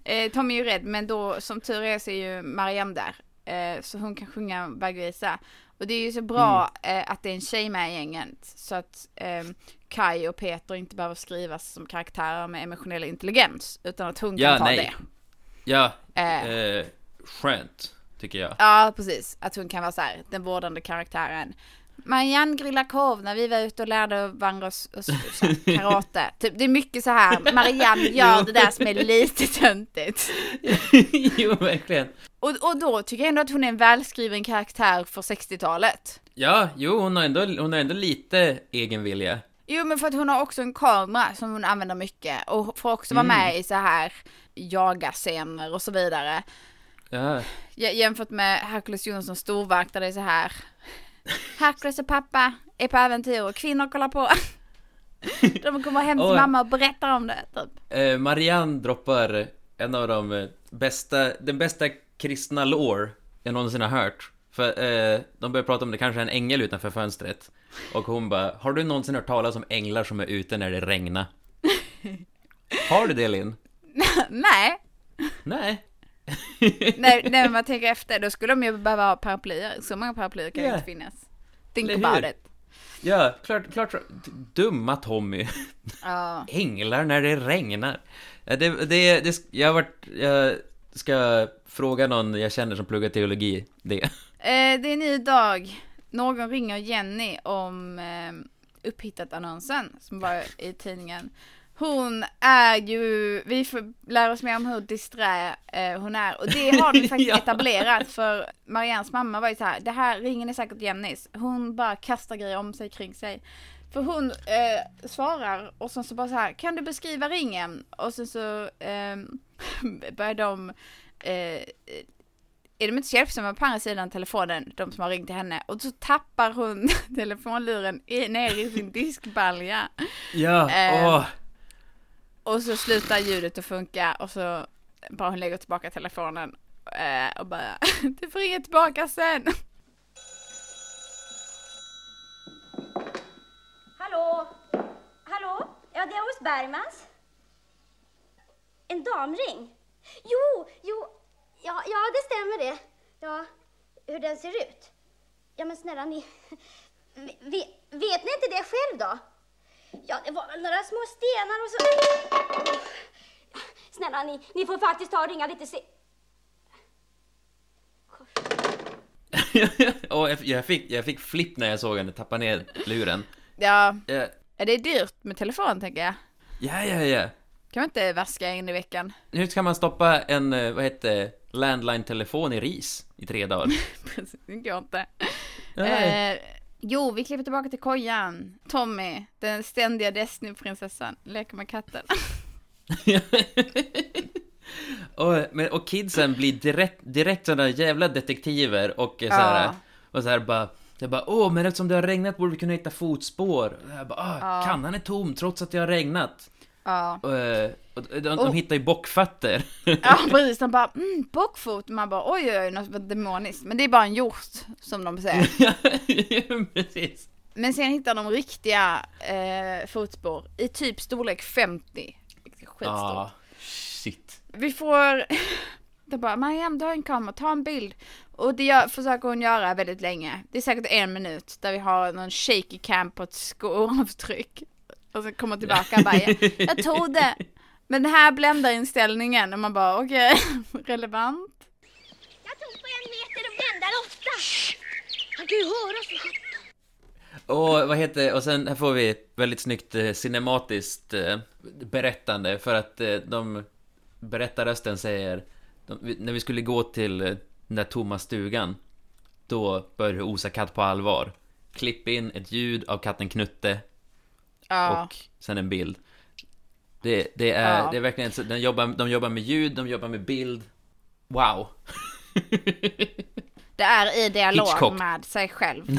eh, Tommy är ju rädd, men då som tur är så är ju Mariam där. Eh, så hon kan sjunga Bagvisa. Och det är ju så bra eh, att det är en tjej med i gänget. Så att eh, Kai och Peter inte behöver skrivas som karaktärer med emotionell intelligens. Utan att hon kan Ja, ta nej. det. Ja, Eh, eh, skönt, tycker jag. Ja, precis. Att hon kan vara så här, den vårdande karaktären. Marianne grillar korv när vi var ute och lärde varandra oss, oss, karate. Typ, det är mycket så här, Marianne gör det där som är lite töntigt. jo, verkligen. Och, och då tycker jag ändå att hon är en välskriven karaktär för 60-talet. Ja, jo, hon har ändå, hon har ändå lite egen vilja. Jo, men för att hon har också en kamera som hon använder mycket och får också vara Mm. med i så här jaga-scener och så vidare. Ja, Jämfört med Hercules Jonssons storverk där det är så här. Hercules och pappa är på äventyr och kvinnor kollar på. De kommer hem till mamma och berättar om det. Typ. eh, Marianne droppar en av de eh, bästa, den bästa kristna lore jag någonsin har hört. För eh, de börjar prata om det kanske är en ängel utanför fönstret. Och hon bara, har du någonsin hört talas om änglar som är ute när det regnar? Har du det Linn? nej, Nej. nej, när man tänker efter då skulle de ju behöva ha paraplyer. Så många paraplyer kan ju Ja. inte finnas. Think Eller about hur? it. Ja, klart, klart. Dumma Tommy. Ja. Änglar när det regnar. Det, det, det, jag har varit, jag ska fråga någon jag känner som pluggar teologi det. Eh, det är en ny dag. Någon ringer Jenny om eh, upphittat-annonsen som var i tidningen. Hon är ju, vi får lära oss mer om hur disträ eh, hon är och det har de faktiskt Ja. etablerat för Mariannes mamma var ju så här, det här ringen är säkert Jennys. Hon bara kastar grejer om sig kring sig. För hon eh, svarar och sen så bara så här, kan du beskriva ringen? Och sen så eh, börjar de eh, är de inte hjälpsamma på andra sidan telefonen, de som har ringt till henne, och så tappar hon telefonluren i, ner i sin diskbalja. Ja, Eh. åh. Och så slutar ljudet att funka och så bara hon lägger tillbaka telefonen eh, och bara, du får ringa tillbaka sen. Hallå? Hallå? Ja, det är hos Bergmans. En damring? Jo, jo. Ja, ja, det stämmer det. Ja, hur den ser ut? Ja, men snälla ni. Vet, vet ni inte det själv då? Ja, det var väl några små stenar och så. Snälla ni, ni får faktiskt ta och ringa lite se... Åh, jag, fick, jag fick flipp när jag såg henne tappa ner luren. Ja, Ja, är det dyrt med telefon tänker jag. ja, ja. ja. Kan man inte vaska in i veckan? Hur ska man stoppa en, eh, vad heter landline-telefon i ris i tre dagar? Precis, det går inte. Nej. Eh, jo, vi klipper tillbaka till kojan. Tommy, den ständiga Destiny-prinsessan, leker med katten. och, men, och kidsen blir direkt, direkt sådana jävla detektiver och eh, så här, Ja. och så här bara jag bara, åh, men eftersom det har regnat borde vi kunna hitta fotspår. Jag bara, ah, Ja. kannan är tom trots att det har regnat. Ja. Och, eh, och de, de, Och- hittar ju bockfötter. Ja precis, de bara mm, bockfot, man bara oj oj oj något demoniskt. Men det är bara en hjort som de säger. Ja, Precis. Men sen hittar de riktiga eh, fotspår i typ storlek 50. Skitstort. Ja, shit. Vi får, de bara Mariam du har en kamera, ta en bild. Och det gör, försöker hon göra väldigt länge. Det är säkert en minut där vi har någon shaky cam på ett skoavtryck. Och så kommer tillbaka och bara jag tog det. Men det här bländar inställningen och man bara okej, relevant. Jag tog på en meter och bländar åtta. Han kan ju höra så. Och vad heter, och sen här får vi ett väldigt snyggt eh, cinematiskt eh, berättande för att eh, de berättarrösten säger de, när vi skulle gå till den där tomma stugan då började det osa katt på allvar. Klipp in ett ljud av katten Knutte Ja. och sen en bild. Det, det, är, Ja. det är verkligen de jobbar, de jobbar med ljud, de jobbar med bild. Wow. Det är i dialog Hitchcock. med sig själv.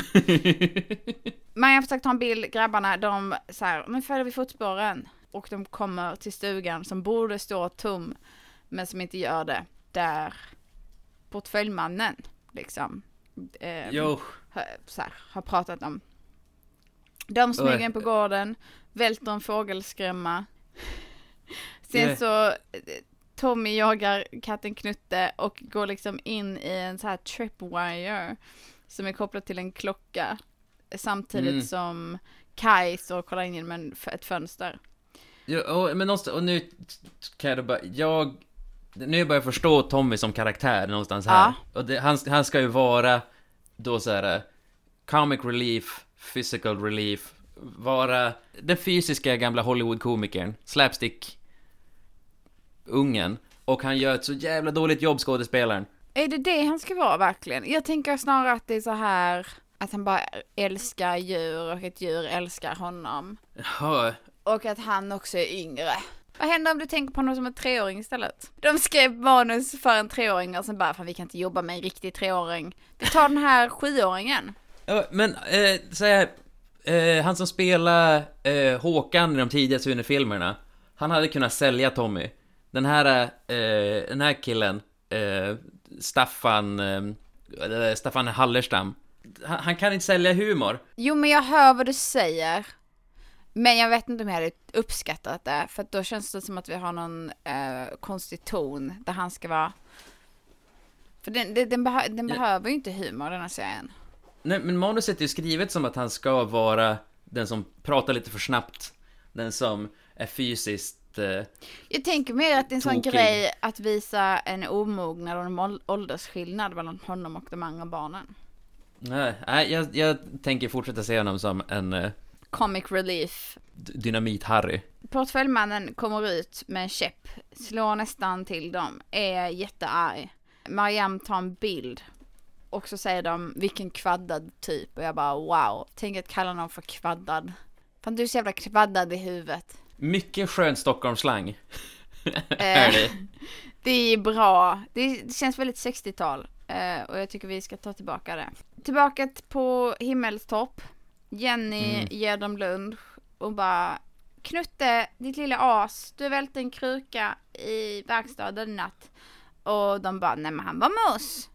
Man har försökt ta en bild, grabbarna, de så här, men följer vi fotspåren? Och de kommer till stugan som borde stå tom, men som inte gör det. Där portföljmannen, liksom, eh, jo, har, så här, har pratat om. De smyger Oj. in på gården, välter en fågelskrämma. Sen så, eh, Tommy jagar katten Knutte och går liksom in i en så här tripwire som är kopplad till en klocka. Samtidigt Mm. som Kai står och kollar in genom en, ett fönster. jo och, men någonstans, och nu kan jag då bara, jag, nu börjar jag förstå Tommy som karaktär någonstans här. Och det, han, han ska ju vara då så här eh, comic relief, physical relief, vara den fysiska gamla Hollywood-komikern, slapstick ungen och han gör ett så jävla dåligt jobb, skådespelaren. Är det det han ska vara verkligen? Jag tänker snarare att det är så här att han bara älskar djur och ett djur älskar honom. Ja, Och att han också är yngre. Vad händer om du tänker på honom som en treåring istället? De skrev manus för en treåring och sen bara, fan vi kan inte jobba med en riktig treåring. Vi tar den här sjuåringen. Men eh, så här, eh, han som spelar eh, Håkan i de tidiga Sune-filmerna, han hade kunnat sälja Tommy. Den här, eh, den här killen, eh, Staffan, eh, Staffan Hallerstam, han, han kan inte sälja humor. Jo men jag hör vad du säger. Men jag vet inte om jag hade uppskattat det, för då känns det som att vi har någon eh, konstig ton där han ska vara... För den, den, den, behö, den behöver ju inte humor den här serien. Nej, men manuset är ju skrivet som att han ska vara den som pratar lite för snabbt, den som är fysiskt eh, Jag tänker mer att det är en sån Tokig. grej att visa en omognad och en ål- åldersskillnad mellan honom och de andra barnen. Nej, nej, jag, jag tänker fortsätta se honom som en eh, Comic relief. d- dynamit-Harry. Portföljmannen kommer ut med en käpp, slår nästan till dem, är jättearg. Mariam tar en bild och så säger de vilken kvaddad typ och jag bara wow, tänk att kalla någon för kvaddad. Fan du är så jävla kvaddad i huvudet. Mycket skön Stockholmsslang. Eh, är det? Det är bra. Det, känns väldigt 60-tal. Eh, och jag tycker vi ska ta tillbaka det. Tillbaka på Himmelstopp. Jenny Mm. ger dem lunch och bara Knutte, ditt lilla as, du har vält en kruka i verkstaden i natt. Och de bara, nej men han var med oss.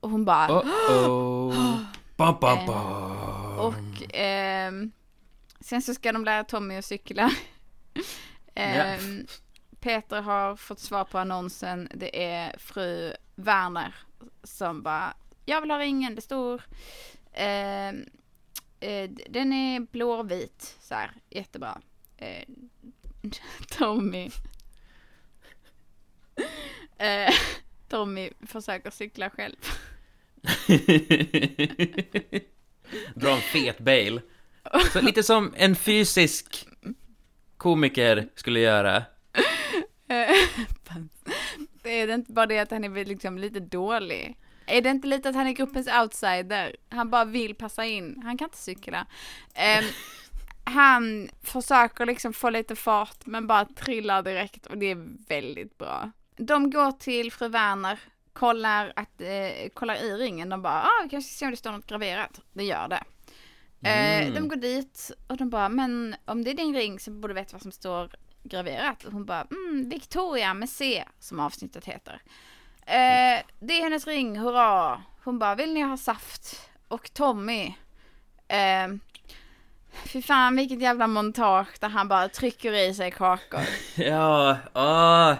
Och hon bara, Oh-oh. Bam, bam, Eh, bam. och ehm, sen så ska de lära Tommy att cykla. Ehm, Peter har fått svar på annonsen. Det är fru Werner som bara, jag vill ha ringen, det står, ehm, eh, den är blåvit, så här, jättebra. Eh, Tommy. Tommy försöker cykla själv. Dra en fet bail. Så lite som en fysisk komiker skulle göra. Det är det inte bara det att han är liksom lite dålig? Är det inte lite att han är gruppens outsider? Han bara vill passa in. Han kan inte cykla. Ehm, han försöker liksom få lite fart men bara trillar direkt och det är väldigt bra. De går till fru Werner, kollar, att, eh, kollar i ringen. De bara, ah, vi kanske ska se om det står något graverat. Det gör det. Eh, Mm. de går dit och de bara, men om det är din ring så borde du veta vad som står graverat. Och hon bara, mm, Victoria med C, som avsnittet heter. Eh, det är hennes ring, hurra! Hon bara, vill ni ha saft? Och Tommy, eh, fy fan vilket jävla montage där han bara trycker i sig kakor. Ja, ah.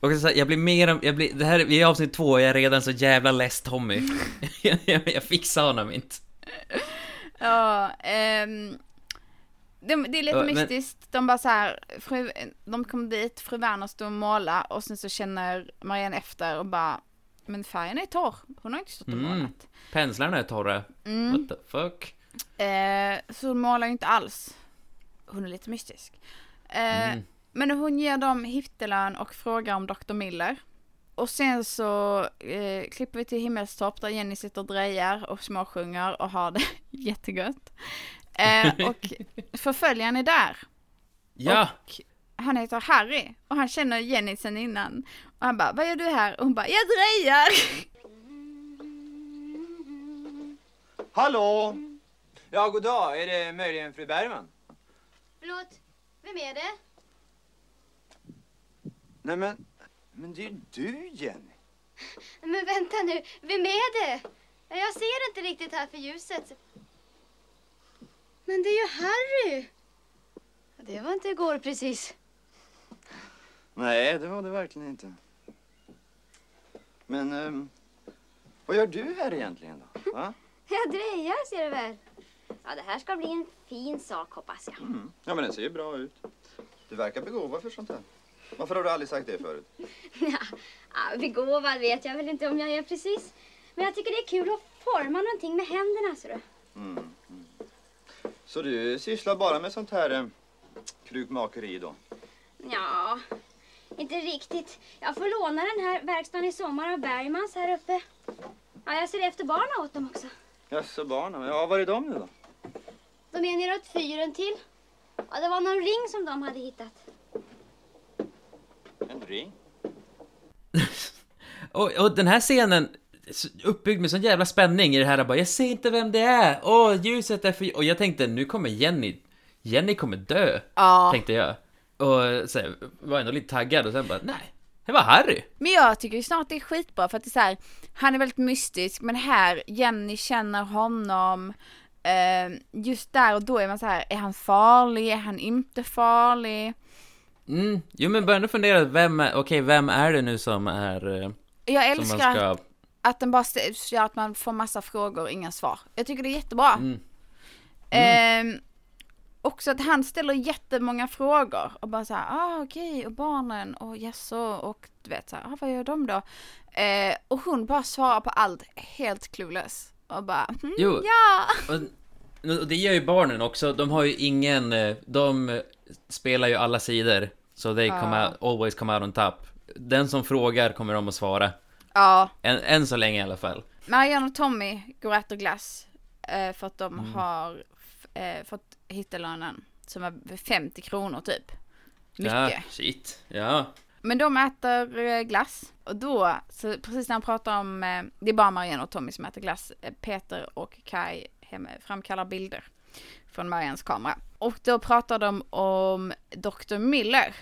Och så, här, jag blir mer, jag blir, det här, vi är avsnitt två och jag är redan så jävla less Tommy. jag, jag fixar honom inte. Ja, ehm, det, det är lite Ja, men- mystiskt. De bara så här, fru, de kom dit, fru Werner stod och målade och sen så känner Marianne efter och bara, men färgen är torr. Hon har inte stått och Mm. målat. Penslarna är torra. Mm. What the fuck? Eh, så hon målar ju inte alls. Hon är lite mystisk. Eh, Mm. Men hon ger dem hiftelön och frågar om Dr. Miller. Och sen så eh, klipper vi till Himmelstopp där Jenny sitter och drejar och småsjunger och har det jättegött. Eh, och förföljaren är där. Ja, Och han heter Harry och han känner Jenny sen innan. Och han bara, vad gör du här? Och hon bara, jag drejar! Hallå! Ja, god dag. Är det möjligen fru Bergman? Förlåt, vem är det? Nej, men... Men det är ju du, Jenny. Men vänta nu, vem är det? Ja, Jag ser inte riktigt här för ljuset. Men det är ju Harry. Det var inte igår precis. Nej, det var det verkligen inte. Men... ehm, vad gör du här egentligen då? Va? Jag drejar ser du väl. Ja, det här ska bli en fin sak hoppas jag. Mm. Ja, men den ser ju bra ut. Du verkar begåvad för sånt här. Varför har du aldrig sagt det förut? Ja, begåvad vet jag väl inte om jag är precis. Men jag tycker det är kul att forma någonting med händerna ser du. Mm. Mm. Så du sysslar bara med sånt här eh, krukmakeri då? Ja, inte riktigt. Jag får låna den här verkstaden i sommar av Bergmans här uppe. Ja, jag ser efter barnen åt dem också. Jaså, barnen. Ja, var är de nu då? De är neråt fyren till. Ja, det var någon ring som de hade hittat. En ring? och, och den här scenen uppbyggd med sån jävla spänning i det här bara, jag ser inte vem det är, åh, ljuset är för... Och jag tänkte, nu kommer Jenny, Jenny kommer dö, Ja. tänkte jag. Och så här, var ändå lite taggad och sen bara, nej, det var Harry. Men jag tycker ju snart det är skitbra för att det är så här, han är väldigt mystisk men här, Jenny känner honom. Eh, just där och då är man så här, är han farlig, är han inte farlig? Mm, jo men börja ändå fundera, vem är, okej, vem är det nu som är... eh, Jag Som älskar man ska... att den bara gör att man får massa frågor och inga svar. Jag tycker det är jättebra. Mm. Ehm, också att han ställer jättemånga frågor och bara så här, ah okej, och barnen och jaså och du vet så här, ah, vad gör de då? Eh, och hon bara svarar på allt helt clueless och bara, mm, Jo. ja. Och, och det gör ju barnen också, de har ju ingen, eh, de eh, spelar ju alla sidor. Så they come Ja. out, always come out on top. Den som frågar kommer de att svara. Ja, Än, än så länge i alla fall. Marianne och Tommy går och äter glass eh, för att de Mm. har eh, fått hittelönen som är 50 kronor typ. Ja, Mycket. shit. Ja. Men de äter eh, glass och då, så precis när han pratar om, eh, det är bara Marianne och Tommy som äter glass, Eh, Peter och Kai hemma framkallar bilder från Mariannes kamera. Och då pratar de om Dr. Miller,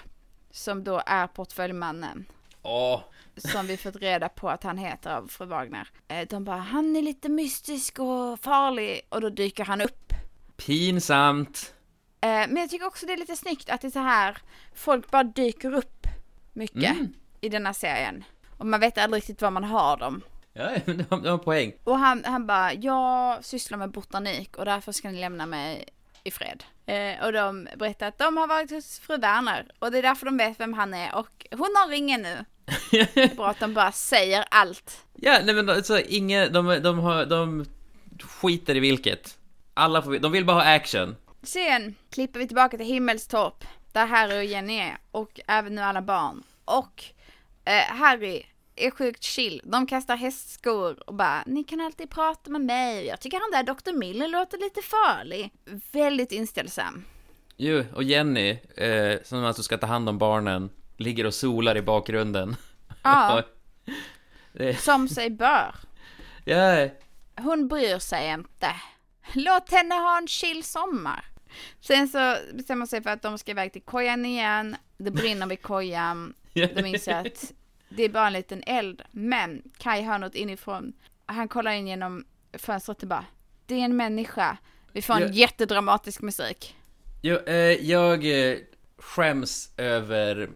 som då är portföljmannen, Åh. som vi fått reda på att han heter av fru Wagner. Eh, De bara, han är lite mystisk och farlig, och då dyker han upp. Pinsamt. Eh, Men jag tycker också det är lite snyggt att det är så här, folk bara dyker upp mycket Mm. i denna serien. Och man vet aldrig riktigt var man har dem. Ja, de har, har poäng. Och han, han bara, jag sysslar med botanik och därför ska ni lämna mig i fred. Eh, och de berättar att de har varit hos fru Werner och det är därför de vet vem han är och hon har ringen nu. Bra att de bara säger allt. Ja, nej men alltså, inga, de, de, har, de skiter i vilket. Alla får, de vill bara ha action. Sen klipper vi tillbaka till Himmelstorp där Harry och Jenny är och även nu alla barn. Och eh, Harry är sjukt chill. De kastar hästskor och bara ni kan alltid prata med mig. Jag tycker han där Dr. Miller låter lite farlig. Väldigt inställsam. Jo, och Jenny, eh, som alltså ska ta hand om barnen, ligger och solar i bakgrunden. Ja, som sig bör. ja, Hon bryr sig inte. Låt henne ha en chill sommar. Sen så bestämmer sig för att de ska iväg till kojan igen. Det brinner vid kojan. De inser att det är bara en liten eld. Men Kai hör något inifrån. Han kollar in genom fönstret och bara, det är en människa. Vi får en Ja. jättedramatisk musik. Eh, jag eh, skäms över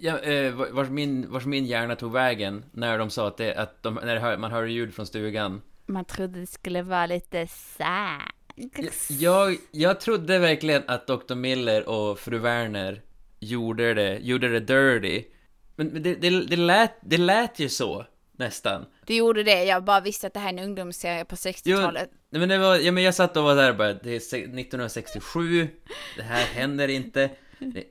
ja, eh, vars, min, vars min hjärna tog vägen när de sa att, det, att de, när det hör, man hör ljud från stugan. Man trodde det skulle vara lite sad. Jag, jag trodde verkligen att Dr. Miller och fru Werner gjorde det, gjorde det dirty. Men, det, det, det, lät, det lät ju så, nästan. Det gjorde det, jag bara visste att det här är en ungdomsserie på 60-talet. Nej men det var, ja men jag satt och var där och bara, det är se- 1967, det här händer inte,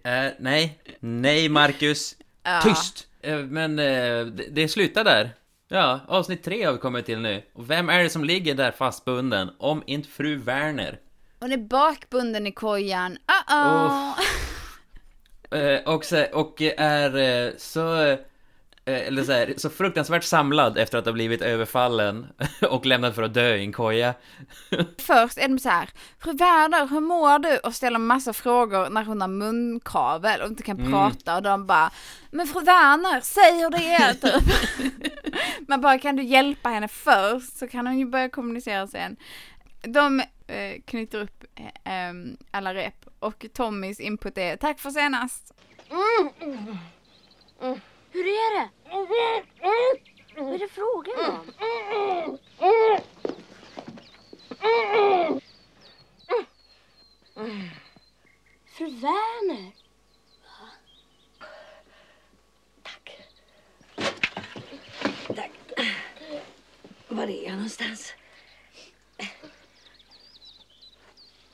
är, nej, nej Marcus, Ja. tyst! Eh, Men eh, det, det slutar där. Ja, avsnitt tre har vi kommit till nu. Och vem är det som ligger där fastbunden, om inte fru Werner? Hon är bakbunden i kojan. Uh-oh. Eh, och, så, och är eh, så, eh, eller så, här, så fruktansvärt samlad efter att ha blivit överfallen och lämnad för att dö i en koja. Först är de så här, fru Werner, hur mår du? Och ställer massa frågor när hon har munkavel och inte kan Mm. prata och de bara, men fru Werner, säg hur det är typ. Man bara, kan du hjälpa henne först så kan hon ju börja kommunicera sen. De eh, knyter upp eh, alla rep och Tommys input är, tack för senast. Hur är det? Vad är det frågan om? Fru Werner. Tack. Var är jag någonstans?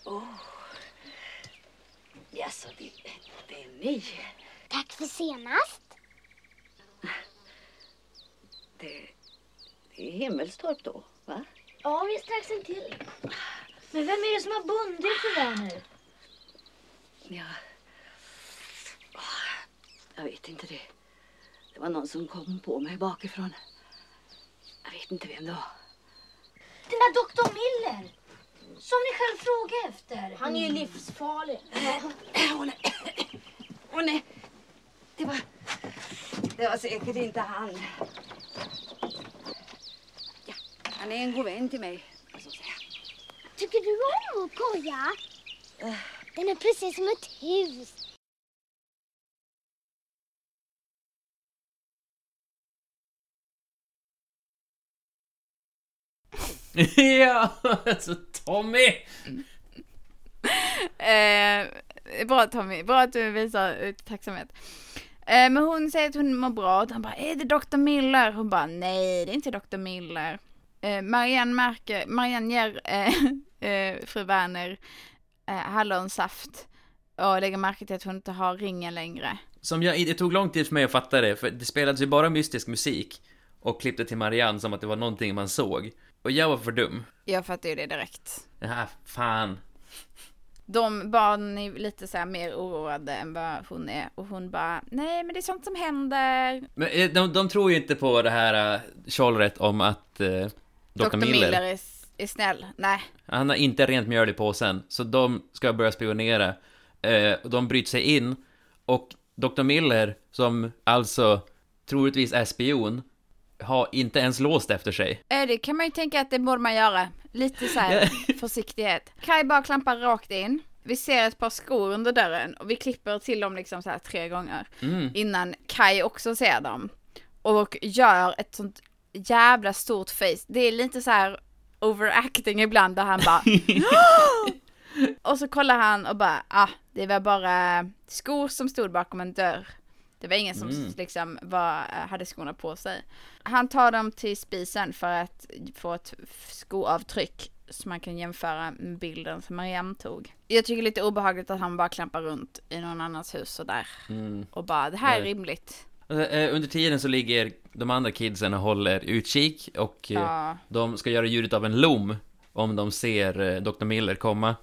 Åh. Jaså, det, det är ni. Tack för senast. Det, det är Himmelstorp då, va? Ja, vi är strax en till. Men vem är det som har bundit fru Werner? Ja. Åh, Jag vet inte det. Det var någon som kom på mig bakifrån. Jag vet inte vem det var. Den där doktor Miller! Som ni själv frågade efter. Han är ju livsfarlig. Åh nej. Åh nej. Det var, säkert inte han. Ja, han är en god vän till mig. Så att säga. Tycker du om vår koja? Den är precis som ett hus. ja, alltså Tommy! Eh, bra Tommy, bra att du visar eh, tacksamhet. Eh, men hon säger att hon mår bra och han bara, är det Dr. Miller? Hon bara, nej det är inte Dr. Miller. Eh, Marianne märker, Marianne ger eh, fru Werner eh, hallonsaft och lägger märke till att hon inte har ringen längre. Som jag, det tog lång tid för mig att fatta det, för det spelades ju bara mystisk musik och klippte till Marianne som att det var någonting man såg. Och jag var för dum. Jag fattar ju det direkt. Ja, fan. De barnen är lite så mer oroade än vad hon är och hon bara, nej men det är sånt som händer. Men eh, de, de tror ju inte på det här uh, tjollret om att uh, Dr. Dr. Miller, Miller är, är snäll. Nej. han har inte rent mjöl i påsen, så de ska börja spionera. Eh, och de bryter sig in, och Dr. Miller, som alltså troligtvis är spion, har inte ens låst efter sig. Eh, Det kan man ju tänka att det borde man göra. Lite så här försiktighet. Kai bara klampar rakt in. Vi ser ett par skor under dörren och vi klipper till dem liksom så här tre gånger. Mm. Innan Kai också ser dem. Och gör ett sånt jävla stort face. Det är lite så här overacting ibland där han bara Och så kollar han och bara, ah, det var bara skor som stod bakom en dörr. Det var ingen som Mm. liksom var, hade skorna på sig. Han tar dem till spisen för att få ett skoavtryck som man kan jämföra med bilden som Mariam tog. Jag tycker det är lite obehagligt att han bara klampar runt i någon annans hus och där Mm. och bara, det här är rimligt. Eh, Under tiden så ligger de andra kidsen och håller utkik och eh, Ja. de ska göra ljudet av en lom om de ser eh, Dr. Miller komma.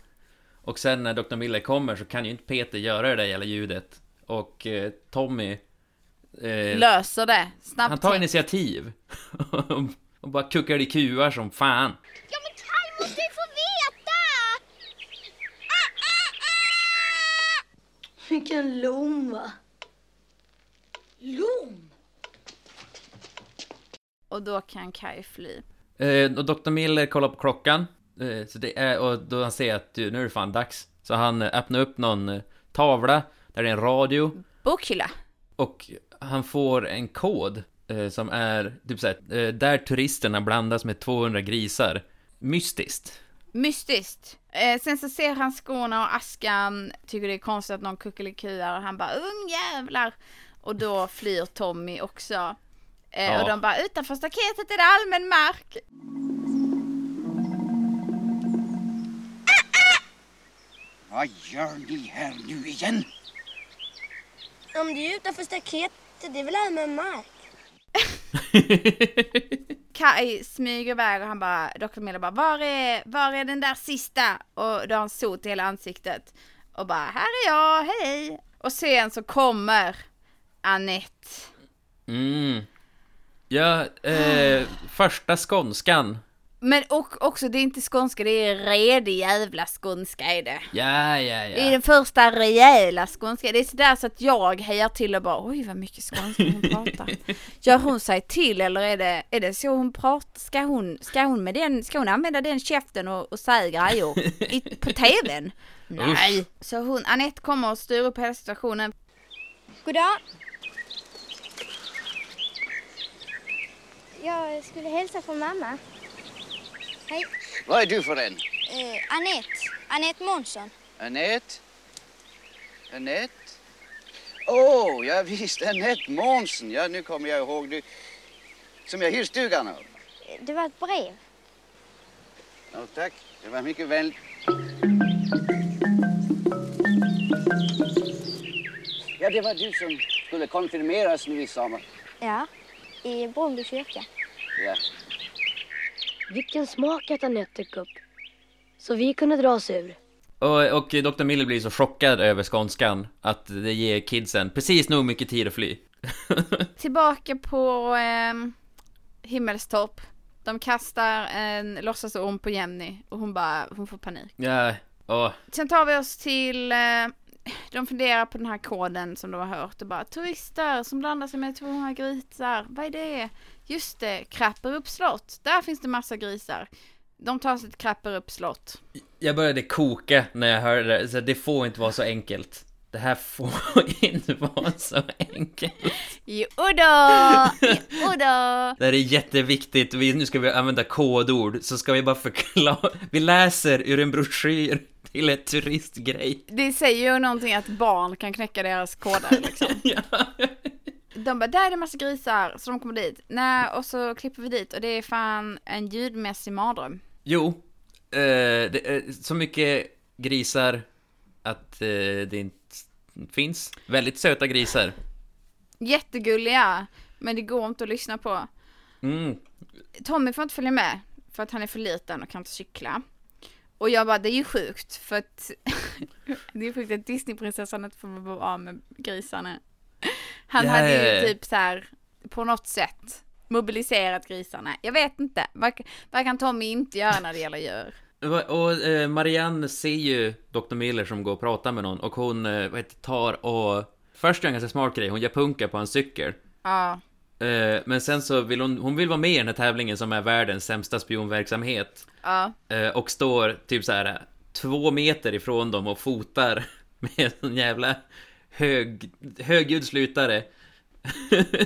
Och sen när Dr. Miller kommer så kan ju inte Peter göra det där jävla ljudet. Och eh, Tommy... Eh, Löser det, snabbt han tar initiativ. och bara kuckar i kuar som fan. Ja, men Kaj måste ju få veta! Vilken lom va? Lom? Och då kan Kai fly. Eh, och Dr. Miller kollar på klockan. Eh, så det är, och då han ser att du, nu är det fan dags. Så han eh, öppnar upp någon eh, tavla där det är en radio. Bokhylla. Och han får en kod eh, som är typ såhär, eh, där turisterna blandas med 200 grisar. Mystiskt. Mystiskt. Eh, sen så ser han skorna och askan, tycker det är konstigt att någon kuckelikuar och han bara ungjävlar. Och då flyr Tommy också. Eh, Ja. Och de bara utanför staketet är det allmän mark. Vad gör ni här nu igen? Om du är utanför staketet, det är väl allmän mark? Kai smyger iväg och han bara, Dr. Miller bara, var är, var är den där sista? Och då har han sot i hela ansiktet. Och bara, här är jag, hej! Och sen så kommer Annette. Mm. Ja, eh, första skånskan. Men och, också, det är inte skånska, det är redig jävla skånska är det. Ja, ja, Det är ja. den första rejäla skånska. Det är sådär så att jag hejar till och bara oj vad mycket skånska hon pratar. Gör hon sig till eller är det, är det så hon pratar? Ska hon, ska hon med den, ska hon använda den käften och, och säga grejer i, på tvn? Nej. Så hon, Anette kommer och styr upp hela situationen. God dag. Jag skulle hälsa från mamma. Hej. Vad är du för en? Eh, Annette. Annette Månsson. Annette? Annette? Åh, oh, ja visst, Annette Månsson. Ja, nu kommer jag ihåg. Du, som jag hyr stugan av. Det var ett brev. Ja, tack. Det var mycket vänligt. Ja, det var du som skulle konfirmeras nu i sommar. Ja, i Bromby kyrka. Ja. Vilken smak att Anette upp. Så vi kunde dra oss ur. Och, och Dr. Miller blir så chockad över skånskan att det ger kidsen precis nog mycket tid att fly. Tillbaka på eh, Himmelstorp. De kastar en låtsasorm på Jenny och hon bara, hon får panik. Ja, och Sen tar vi oss till, eh, de funderar på den här koden som de har hört och bara turister som blandar sig med 200 grisar, vad är det? Just det, Krapperup slott, där finns det massa grisar. De tar sig till Krapperup slott. jag började koka när jag hörde det, så det får inte vara så enkelt. Det här får inte vara så enkelt. Jo då, jo då. Det här är jätteviktigt, vi, nu ska vi använda kodord, så ska vi bara förklara. Vi läser ur en broschyr till ett turistgrej. Det säger ju någonting att barn kan knäcka deras koder liksom. Ja. De bara, där är det massa grisar, så de kommer dit. Nej, och så klipper vi dit och det är fan en ljudmässig mardröm. Jo, eh, det är så mycket grisar att eh, det inte finns. Väldigt söta grisar. Jättegulliga, men det går inte att lyssna på. Mm. Tommy får inte följa med för att han är för liten och kan inte cykla. Och jag bara, det är ju sjukt för att det är sjukt att Disneyprinsessan inte får vara av med grisarna. Han Ja, hade ju typ så här på något sätt mobiliserat grisarna. Jag vet inte, vad, vad kan Tommy inte göra när det gäller djur? Och eh, Marianne ser ju Dr. Miller som går och pratar med någon och hon eh, vad heter, tar och Först gör en ganska smart grej, hon gör punka på en cykel. Ja, Eh, men sen så vill hon, hon vill vara med i den här tävlingen som är världens sämsta spionverksamhet. ja. Och står typ så här två meter ifrån dem och fotar med en jävla hög, högljuddslutare.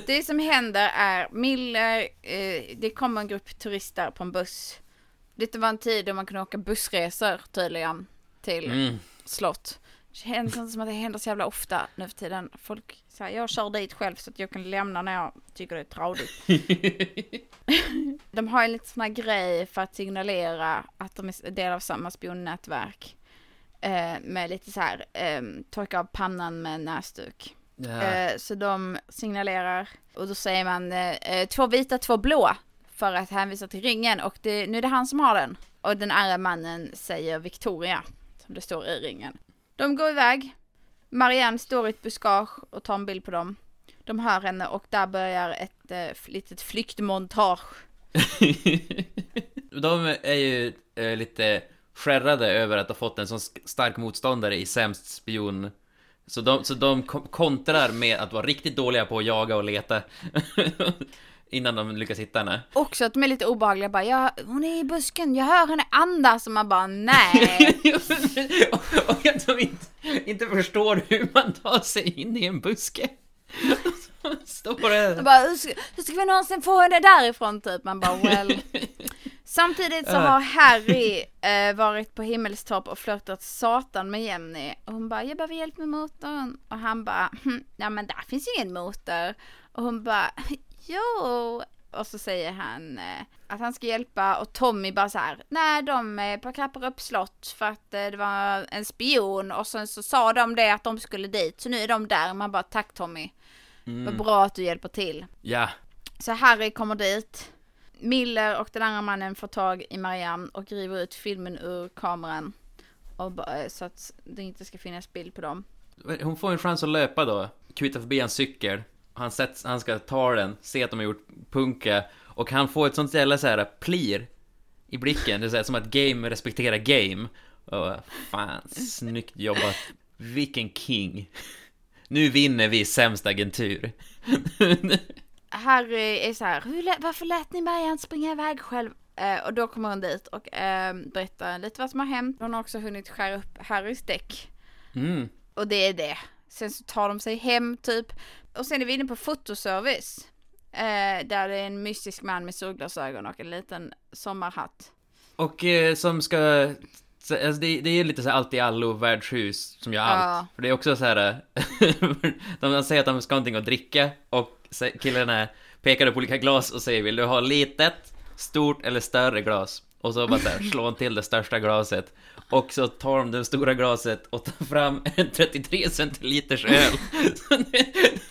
Det som händer är Miller, eh, det kommer en grupp turister på en buss. Det var en tid då man kunde åka bussresor tydligen till Mm. slott. Det känns inte som att det händer så jävla ofta nu för tiden. Folk säger jag kör dit själv så att jag kan lämna när jag tycker det är tradigt. De har ju lite sån här grej för att signalera att de är del av samma spionnätverk. Eh, med lite så här, eh, torka av pannan med näsduk. Ja. Eh, så de signalerar och då säger man eh, eh, två vita, två blå för att hänvisa till ringen och det, nu är det han som har den. Och den andra mannen säger Victoria, som det står i ringen. De går iväg. Marianne står i ett buskage och tar en bild på dem. De hör henne och där börjar ett eh, litet flyktmontage. De är ju eh, lite skärrade över att ha fått en så stark motståndare i sämst spion. Så de, så de kontrar med att vara riktigt dåliga på att jaga och leta. Innan de lyckas hitta henne. Också att de är lite obehagliga bara, ja, hon är i busken, jag hör henne andas och man bara nej. och, och att de inte, inte förstår hur man tar sig in i en buske. Står. Och bara, hur ska, hur ska vi någonsin få henne därifrån typ? Man bara well. Samtidigt så har Harry eh, varit på himmelstopp och flörtat satan med Jenny. Och hon bara, jag behöver hjälp med motorn. Och han bara, hm, ja men där finns ju ingen motor. Och hon bara, jo. Och så säger han eh, att han ska hjälpa och Tommy bara så här, nej de är på Krapperup slott för att eh, det var en spion och sen så sa de det att de skulle dit så nu är de där. Man bara, tack Tommy. Vad bra att du hjälper till. Ja. Så Harry kommer dit. Miller och den andra mannen får tag i Marianne och river ut filmen ur kameran. Och, bara- så att det inte ska finnas bild på dem. Hon får en chans att löpa då, kvittar förbi hans cykel. Han, sätts, han ska ta den, se att de har gjort punka. Och han får ett sånt jävla så här plir i blicken. Det är så här, som att game respekterar game. Och fan, snyggt jobbat. Vilken king. Nu vinner vi sämst agentur. Harry är så här, Hur lä- varför lät ni Marianne springa iväg själv? Eh, och då kommer hon dit och eh, berättar lite vad som har hänt. Hon har också hunnit skära upp Harrys däck. Mm. Och det är det. Sen så tar de sig hem typ. Och sen är vi inne på fotoservice. Eh, där det är en mystisk man med solglasögon och en liten sommarhatt. Och eh, som ska... så- Alltså det, det är lite så här allt i allo värdshus som gör allt. Ja. För det är också så här... de säger att de ska ha någonting att dricka och killarna pekar på olika glas och säger vill du ha litet, stort eller större glas? Och så bara så här, slår han till det största glaset. Och så tar de det stora glaset och tar fram en 33 centiliters öl.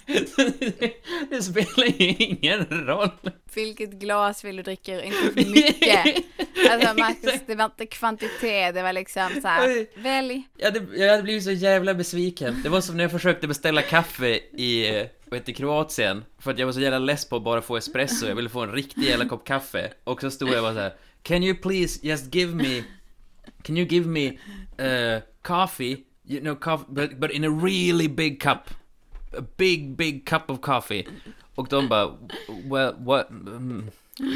Det, så det, det spelar ju ingen roll. Vilket glas vill du dricka? Inte för mycket. Alltså Marcus, det var inte kvantitet, det var liksom så här. Välj. Jag hade, jag hade blivit så jävla besviken. Det var som när jag försökte beställa kaffe i, vad heter Kroatien. För att jag var så jävla less på att bara få espresso. Jag ville få en riktig jävla kopp kaffe. Och så stod jag bara så här. Can you please just give me, can you give me uh, coffee? You know, coffee, but, but in a really big cup. A big, big cup of coffee. Och de bara, well, what, um,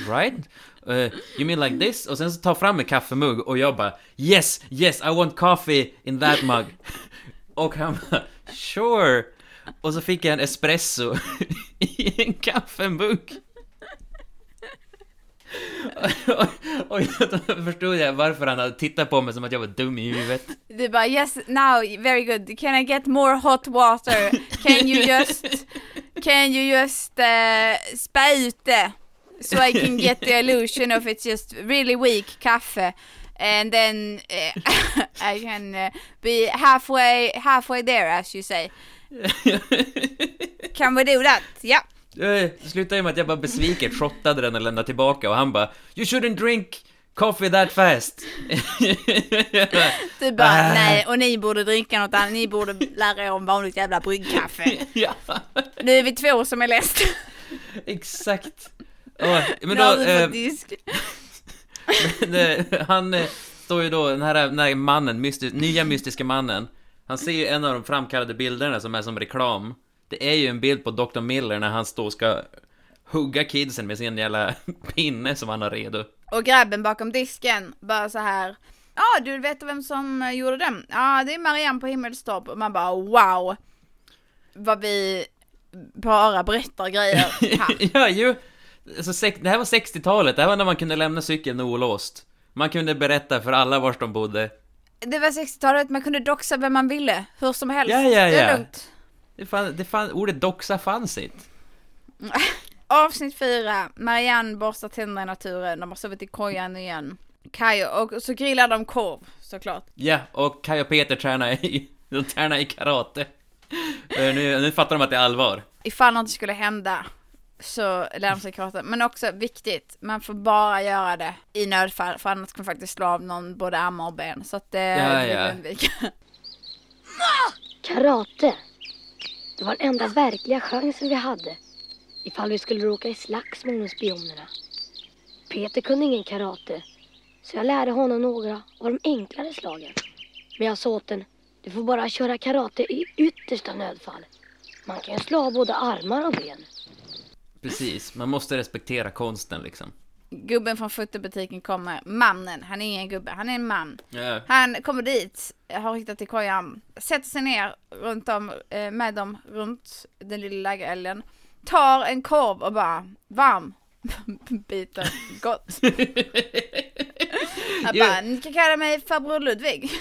right? Uh, you mean like this? Och sen så tar fram en kaffemugg och jag bara, yes, yes, I want coffee in that mug. Och han bara, sure. Och så fick jag en espresso i en kaffemugg och, och då förstod jag varför han hade tittat på mig som att jag var dum i huvudet. Du bara yes, now, very good. Can I get more hot water? Can you just, can you just uh, spä ut det? So I can get the illusion of it's just really weak kaffe. And then uh, I can uh, be halfway, halfway there as you say. Can we do that? Ja. Det slutade ju med att jag bara besviket shottade den och lämnade tillbaka och han bara You shouldn't drink coffee that fast. Du bara Ah. nej, och ni borde dricka något annat. Ni borde lära er om vanligt jävla bryggkaffe. ja, Nu är vi två som är ledsna. exakt. Och, men då, eh, disk. det, han eh, står ju då, den här, den här mannen, mystis, nya mystiska mannen. Han ser ju en av de framkallade bilderna som är som reklam. Det är ju en bild på Dr. Miller när han står och ska hugga kidsen med sin jävla pinne som han har redo. Och grabben bakom disken bara så här. Ja, ah, du vet vem som gjorde den? Ja, det är Marianne på Himmelstorp. Och man bara wow. Vad vi bara berättar grejer här. ja, ju. Alltså, det här var 60-talet, det här var när man kunde lämna cykeln olåst. Man kunde berätta för alla var de bodde. Det var 60-talet, man kunde doxa vem man ville. Hur som helst. Ja, ja, Det är ja. lugnt. Det fan, det fan, ordet doxa fanns inte. Avsnitt fyra. Marianne borstar tänderna i naturen. De har sovit i kojan igen. Kajo, och så grillar de korv såklart. Ja, och Kaj och Peter tränar i, de tränar i karate. Eh, nu, nu fattar de att det är allvar. Ifall något skulle hända så lär de sig karate. Men också viktigt, man får bara göra det i nödfall för annars kan man faktiskt slå av någon både armar och ben. Så att det Ja, vill vi ja. undvika. Karate. Det var den enda verkliga chansen vi hade. Ifall vi skulle råka i slagsmål med spionerna. Peter kunde ingen karate. Så jag lärde honom några av de enklare slagen. Men jag sa åt den, du får bara köra karate i yttersta nödfall. Man kan ju slå av både armar och ben. Precis, man måste respektera konsten liksom. Gubben från fotobutiken kommer, mannen, han är ingen gubbe, han är en man. Ja. Han kommer dit, har hittat till kojan, sätter sig ner runt om, eh, med dem runt den lilla lägerelden, tar en korv och bara varm biter gott. Han bara, ni kan kalla mig farbror Ludvig.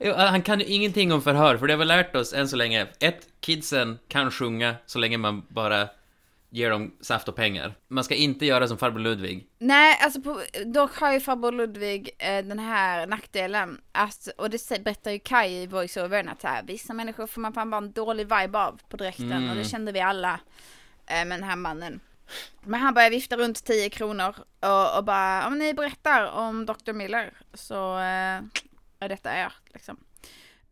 Han kan ju ingenting om förhör, för det har vi lärt oss än så länge. Ett, kidsen kan sjunga så länge man bara ger dem saft och pengar. Man ska inte göra som farbror Ludvig. Nej, alltså på, dock har ju farbror Ludvig eh, den här nackdelen att, och det berättar ju Kai i voiceovern att så här, vissa människor får man fan bara en dålig vibe av på direkten Mm. och det kände vi alla. eh, med den här mannen. Men han börjar vifta runt 10 kronor och, och bara, om ni berättar om Dr. Miller så eh, är detta er liksom.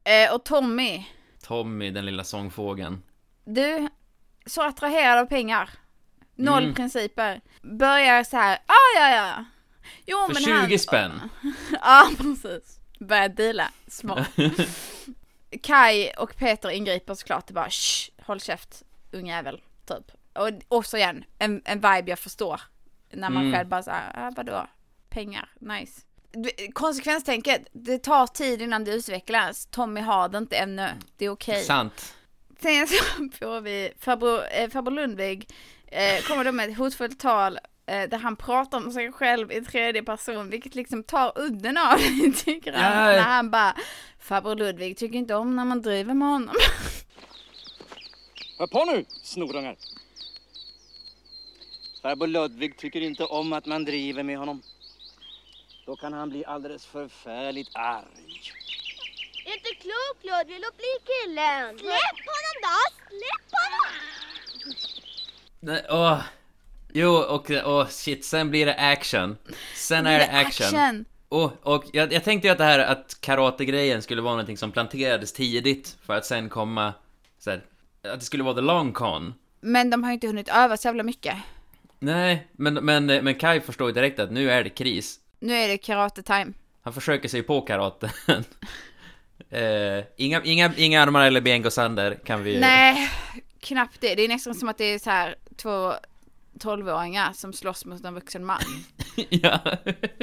Eh, och Tommy, Tommy, den lilla sångfågeln. du, så attraherad av pengar. Noll Mm. principer. Börjar så här, ah, ja ja. Jo För men 20 han... spänn. Ja precis. Börjar deala, smart. Kai och Peter ingriper såklart och bara Shh, håll käft ungjävel, typ. Och också igen, en, en vibe jag förstår. När man Mm. själv bara såhär, ah, vadå, pengar, nice. Du- Konsekvenstänket, det tar tid innan det utvecklas. Tommy har det inte ännu, det är okej. Sant. Sen så får vi farbror, eh, farbror Lundvig eh, kommer då med ett hotfullt tal eh, där han pratar om sig själv i tredje person vilket liksom tar udden av det, tycker han. Ja. När han bara farbror Ludvig tycker inte om när man driver med honom. Hör på nu, snorungar! Farbror Ludvig tycker inte om att man driver med honom. Då kan han bli alldeles förfärligt arg. Inte klok Ludvig, låt bli killen. Släpp honom då, släpp honom. Nej, Åh. Jo, och åh, shit, sen blir det action. Sen är det action. Och, och jag, jag tänkte ju att det här att karate-grejen skulle vara någonting som planterades tidigt för att sen komma så här, att det skulle vara the long con. Men de har ju inte hunnit öva så jävla mycket. Nej, men, men, men Kai förstår ju direkt att nu är det kris. Nu är det karate time. Han försöker sig på karaten. eh, inga, inga, inga armar eller ben går sönder, kan vi Nej, knappt det. Det är nästan som att det är så här två tolvåringar som slåss mot en vuxen man. ja.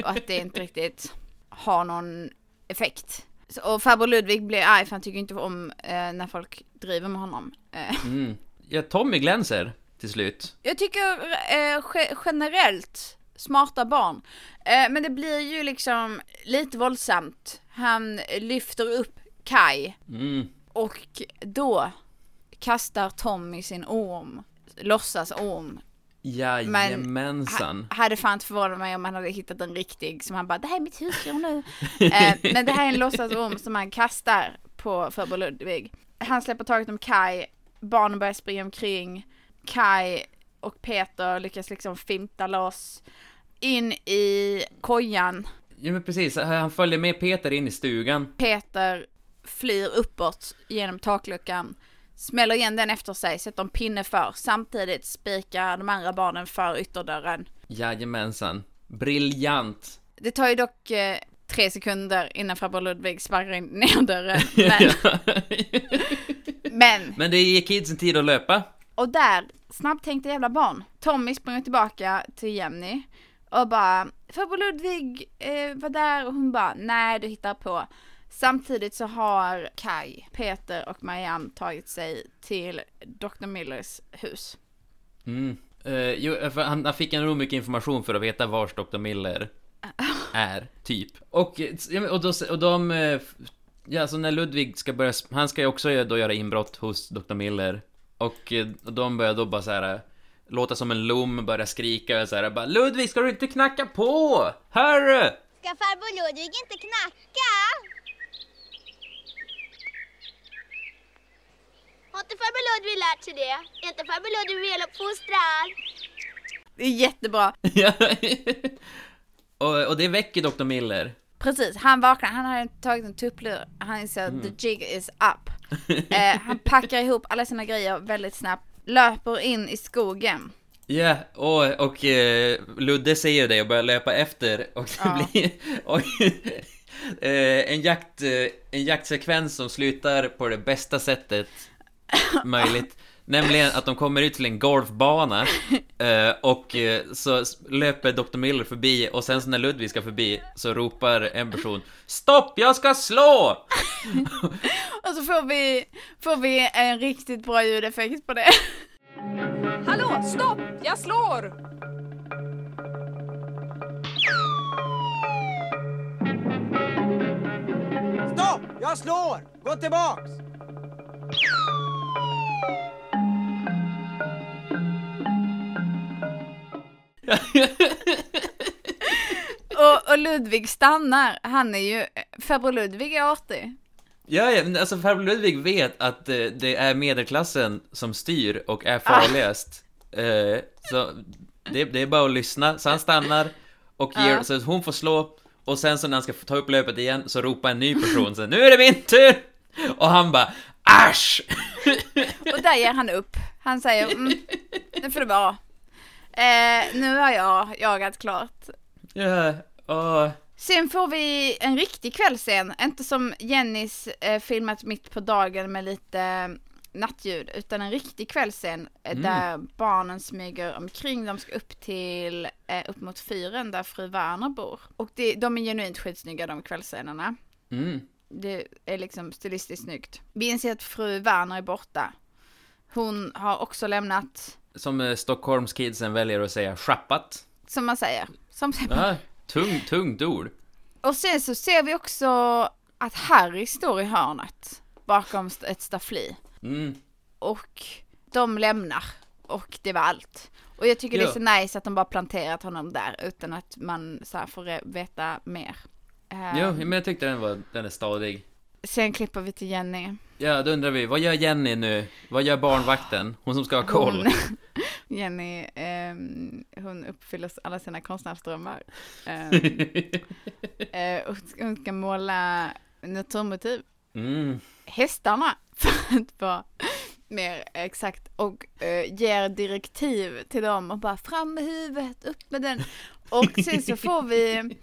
och att det inte riktigt har någon effekt. Och farbror Ludvig blir arg för han tycker inte om eh, när folk driver med honom. Eh, Mm. Ja, Tommy glänser till slut. jag tycker eh, ge- generellt smarta barn. Eh, men det blir ju liksom lite våldsamt. Han lyfter upp Kai Mm. och då kastar Tommy sin orm, låtsas orm. Jajamensan. Ha- hade fan inte förvånat mig om han hade hittat en riktig som han bara, det här är mitt husdjur nu. eh, men det här är en låtsasorm som han kastar på farbror Ludvig. Han släpper taget om Kai, barnen börjar springa omkring. Kai och Peter lyckas liksom finta loss in i kojan. Ja men precis, han följer med Peter in i stugan. Peter flyr uppåt genom takluckan, smäller igen den efter sig, sätter en pinne för. Samtidigt spikar de andra barnen för ytterdörren. Jajamensan. Briljant. Det tar ju dock eh, tre sekunder innan farbror Ludvig sparkar in ner dörren. Men, men, Men det ger kidsen tid att löpa. och där, snabbtänkta jävla barn. Tommy springer tillbaka till Jenny och bara, farbror Ludvig eh, var där och hon bara, nej du hittar på. Samtidigt så har Kai, Peter och Marianne tagit sig till Dr. Millers hus. Mm. Eh, jo, för han, han fick en nog mycket information för att veta vars Dr. Miller är, typ. Och, eh, och, då, och de... eh, Ja, så när Ludvig ska börja... Han ska ju också då göra inbrott hos Dr. Miller. Och, eh, och de börjar då bara så här eh, låta som en lom, börja skrika och så här bara Ludvig, ska du inte knacka på? Hörru! Ska farbror Ludvig inte knacka? Har inte farbror Ludvig lärt sig det? Är inte farbror Ludvig väluppfostrad? Det är jättebra. Och, och det väcker Dr. Miller. Precis, han vaknar, han har tagit en tupplur, han inser Mm. the jig is up. eh, han packar ihop alla sina grejer väldigt snabbt, löper in i skogen. Ja, och, och eh, Ludde ser det och börjar löpa efter och det Ja. blir och, eh, en, jakt, eh, en jaktsekvens som slutar på det bästa sättet möjligt. Nämligen att de kommer ut till en golfbana eh, och eh, så löper Dr. Miller förbi och sen så när Ludvig ska förbi så ropar en person Stopp, jag ska slå! Och så får vi, får vi en riktigt bra ljudeffekt på det. Hallå, stopp! Jag slår! Stopp! Jag slår! Gå tillbaks! Och, och Ludvig stannar, han är ju, farbror Ludvig är artig. Ja, ja, men alltså farbror Ludvig vet att eh, det är medelklassen som styr och är farligast. Eh, så det, det är bara att lyssna, så han stannar och ger, Ja. så hon får slå och sen så när han ska ta upp löpet igen så ropar en ny person så nu är det min tur! Och han bara Äsch! Och där ger han upp. Han säger, mm, nu får det vara. Eh, nu har jag jagat klart. Ja, åh. Sen får vi en riktig kvällsscen, inte som Jennys eh, filmat mitt på dagen med lite eh, nattljud, utan en riktig kvällsscen eh, Mm. där barnen smyger omkring, de ska upp till, eh, upp mot fyren där fru Werner bor. Och det, de är genuint skitsnygga de kvällsscenerna. Mm. Det är liksom stilistiskt snyggt. Vi inser att fru Werner är borta. Hon har också lämnat, Som eh, Stockholmskidsen väljer att säga, schappat. som man säger, som Ja, tung, tungt ord. Och sen så ser vi också att Harry står i hörnet bakom ett staffli. Mm. Och de lämnar. Och det var allt. Och jag tycker det Ja. är så nice att de bara planterat honom där utan att man så får veta mer. Ehm, Jo, men jag tyckte den var, den är stadig. Sen klipper vi till Jenny. Ja, då undrar vi, vad gör Jenny nu? Vad gör barnvakten? Hon som ska ha koll. Hon, Jenny, ehm, hon uppfyller alla sina konstnärsdrömmar. Ehm, eh, hon ska- hon ska måla naturmotiv. Mm. hästarna för att vara mer exakt och eh, ger direktiv till dem och bara fram med huvudet, upp med den. Och sen så får vi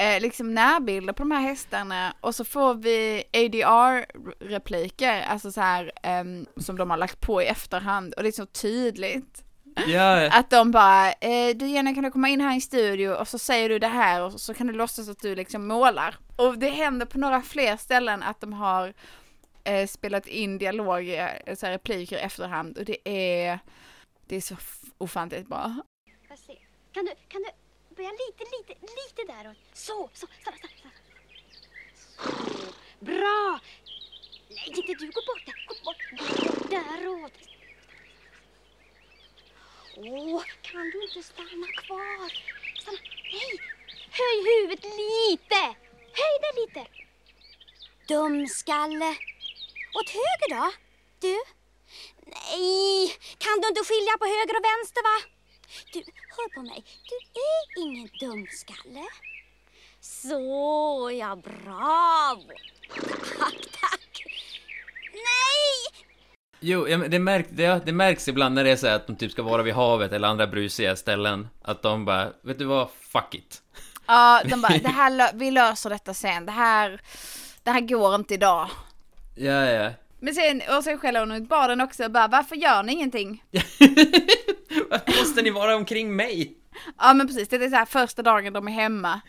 eh, liksom närbilder på de här hästarna och så får vi ADR-repliker, alltså så här ehm, som de har lagt på i efterhand och det är så tydligt. Ja. Att de bara, eh, du Jenny kan du komma in här i studio och så säger du det här och så kan du låtsas att du liksom målar. Och det händer på några fler ställen att de har eh, spelat in dialog, eh, så här repliker i efterhand och det är, det är så ofantligt bra. Kan du, kan du böja lite, lite, lite däråt? Så, så, stanna, stanna, stanna. Bra! Nej, inte du, gå bort där, gå bort, bort däråt. Åh, kan du inte stanna kvar? Stanna, nej! Höj huvudet lite! Höj det lite! Dumskalle! Åt höger då? Du? Nej, kan du inte skilja på höger och vänster va? Du, hör på mig. Du är ingen dumskalle. Så, ja, bravo. Tack, tack. Nej! Jo, det, märk, det, det märks ibland när det är så att de typ ska vara vid havet eller andra brusiga ställen. Att de bara, vet du vad, fuck it. Ja, de bara, det här, vi löser detta sen, det här, det här går inte idag. Ja, ja. Men sen, och sen skäller hon ut barnen också och bara, varför gör ni ingenting? Måste ni vara omkring mig? Ja men precis, det är så här första dagen de är hemma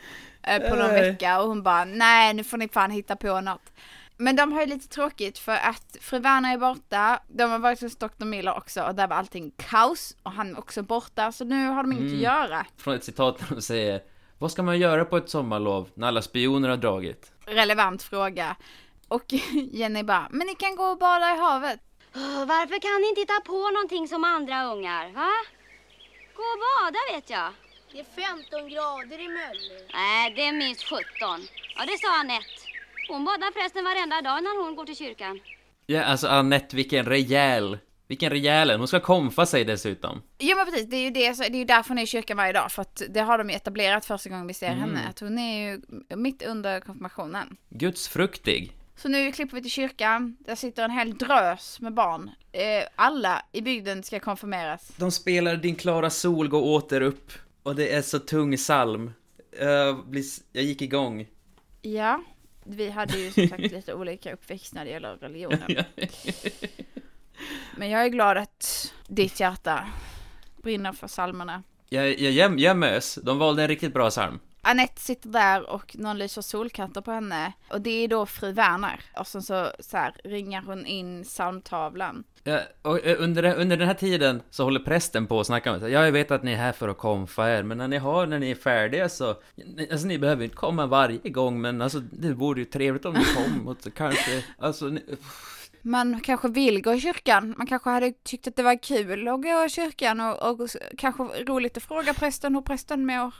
eh, på någon Nej. vecka och hon bara nej nu får ni fan hitta på något. Men de har ju lite tråkigt för att fru Werner är borta, de har varit hos Dr. Miller också och där var allting kaos och han är också borta så nu har de inget Mm. att göra. Från ett citat där de säger, vad ska man göra på ett sommarlov när alla spioner har dragit? Relevant fråga. Och Jenny bara, men ni kan gå och bada i havet. Varför kan ni inte hitta på någonting som andra ungar? Va? Gå och bada vet jag. Det är 15 grader i Mölle. Nej, det är minst 17. Ja, det sa Anette. Hon badar förresten varenda dag när hon går till kyrkan. Ja, alltså Annette, vilken rejäl, vilken rejäl. Hon ska komfa sig dessutom. Jo men precis, det är ju, det, det är ju därför hon är i kyrkan varje dag för att det har de ju etablerat första gången vi ser Mm. henne. Att hon är ju mitt under konfirmationen. Gudsfruktig. Så nu klipper vi till kyrkan. Där sitter en hel drös med barn. Eh, alla i bygden ska konfirmeras. De spelar Din klara sol gå åter upp. Och det är så tung psalm. S- jag gick igång. Ja, vi hade ju som sagt lite olika uppväxt när det gäller religionen. Men jag är glad att ditt hjärta brinner för psalmerna. Jag, jag, jag, jag mös. De valde en riktigt bra psalm. Anette sitter där och någon lyser solkanter på henne. Och det är då fru Werner. Och sen så, så här, ringar hon in psalmtavlan. Ja, och eh, under, under den här tiden så håller prästen på och snackar med sig. Ja, jag vet att ni är här för att komfa er, men när ni har, när ni är färdiga så... Alltså ni behöver inte komma varje gång, men alltså det vore ju trevligt om ni kom och så kanske... Alltså, ni, Man kanske vill gå i kyrkan. Man kanske hade tyckt att det var kul att gå i kyrkan och, och kanske roligt att fråga prästen hur prästen mår.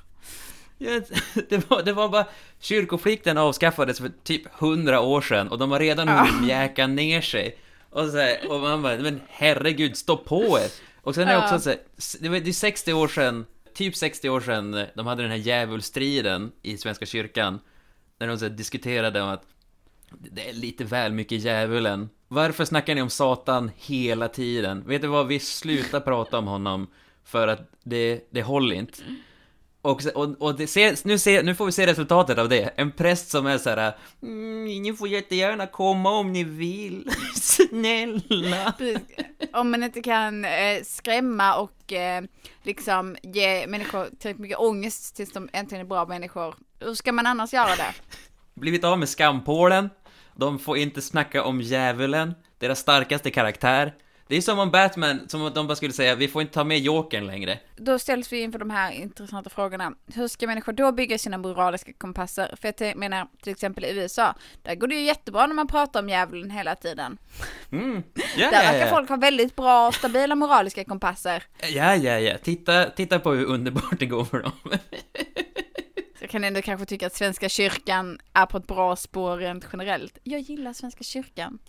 Det, var, det var bara... Kyrkoflikten avskaffades för typ hundra år sedan och de har redan hunnit mjäka ner sig. Och, så här, och man bara, men herregud, stå på er! Och sen är det också så här, det är 60 år sedan, typ 60 år sedan de hade den här djävulstriden i Svenska kyrkan. När de så här diskuterade om att det är lite väl mycket djävulen. Varför snackar ni om Satan hela tiden? Vet du vad, vi slutar prata om honom för att det, det håller inte. Och, se- och, och ser, nu, ser, nu får vi se resultatet av det. En präst som är så här. Mm, ni får jättegärna komma om ni vill. Snälla. Om man inte kan eh, skrämma och eh, liksom ge människor tillräckligt mycket ångest tills de äntligen är bra människor. Hur ska man annars göra det? Blivit av med skampålen. De får inte snacka om djävulen. Deras starkaste karaktär. Det är som om Batman, som om de bara skulle säga vi får inte ta med Jokern längre. Då ställs vi inför de här intressanta frågorna. Hur ska människor då bygga sina moraliska kompasser? För jag menar, till exempel i USA, där går det ju jättebra när man pratar om djävulen hela tiden. Mm. Ja, där verkar folk ha väldigt bra och stabila moraliska kompasser. Ja, ja, ja. Titta, titta på hur underbart det går för dem. Jag kan ändå kanske tycka att Svenska kyrkan är på ett bra spår rent generellt. Jag gillar Svenska kyrkan.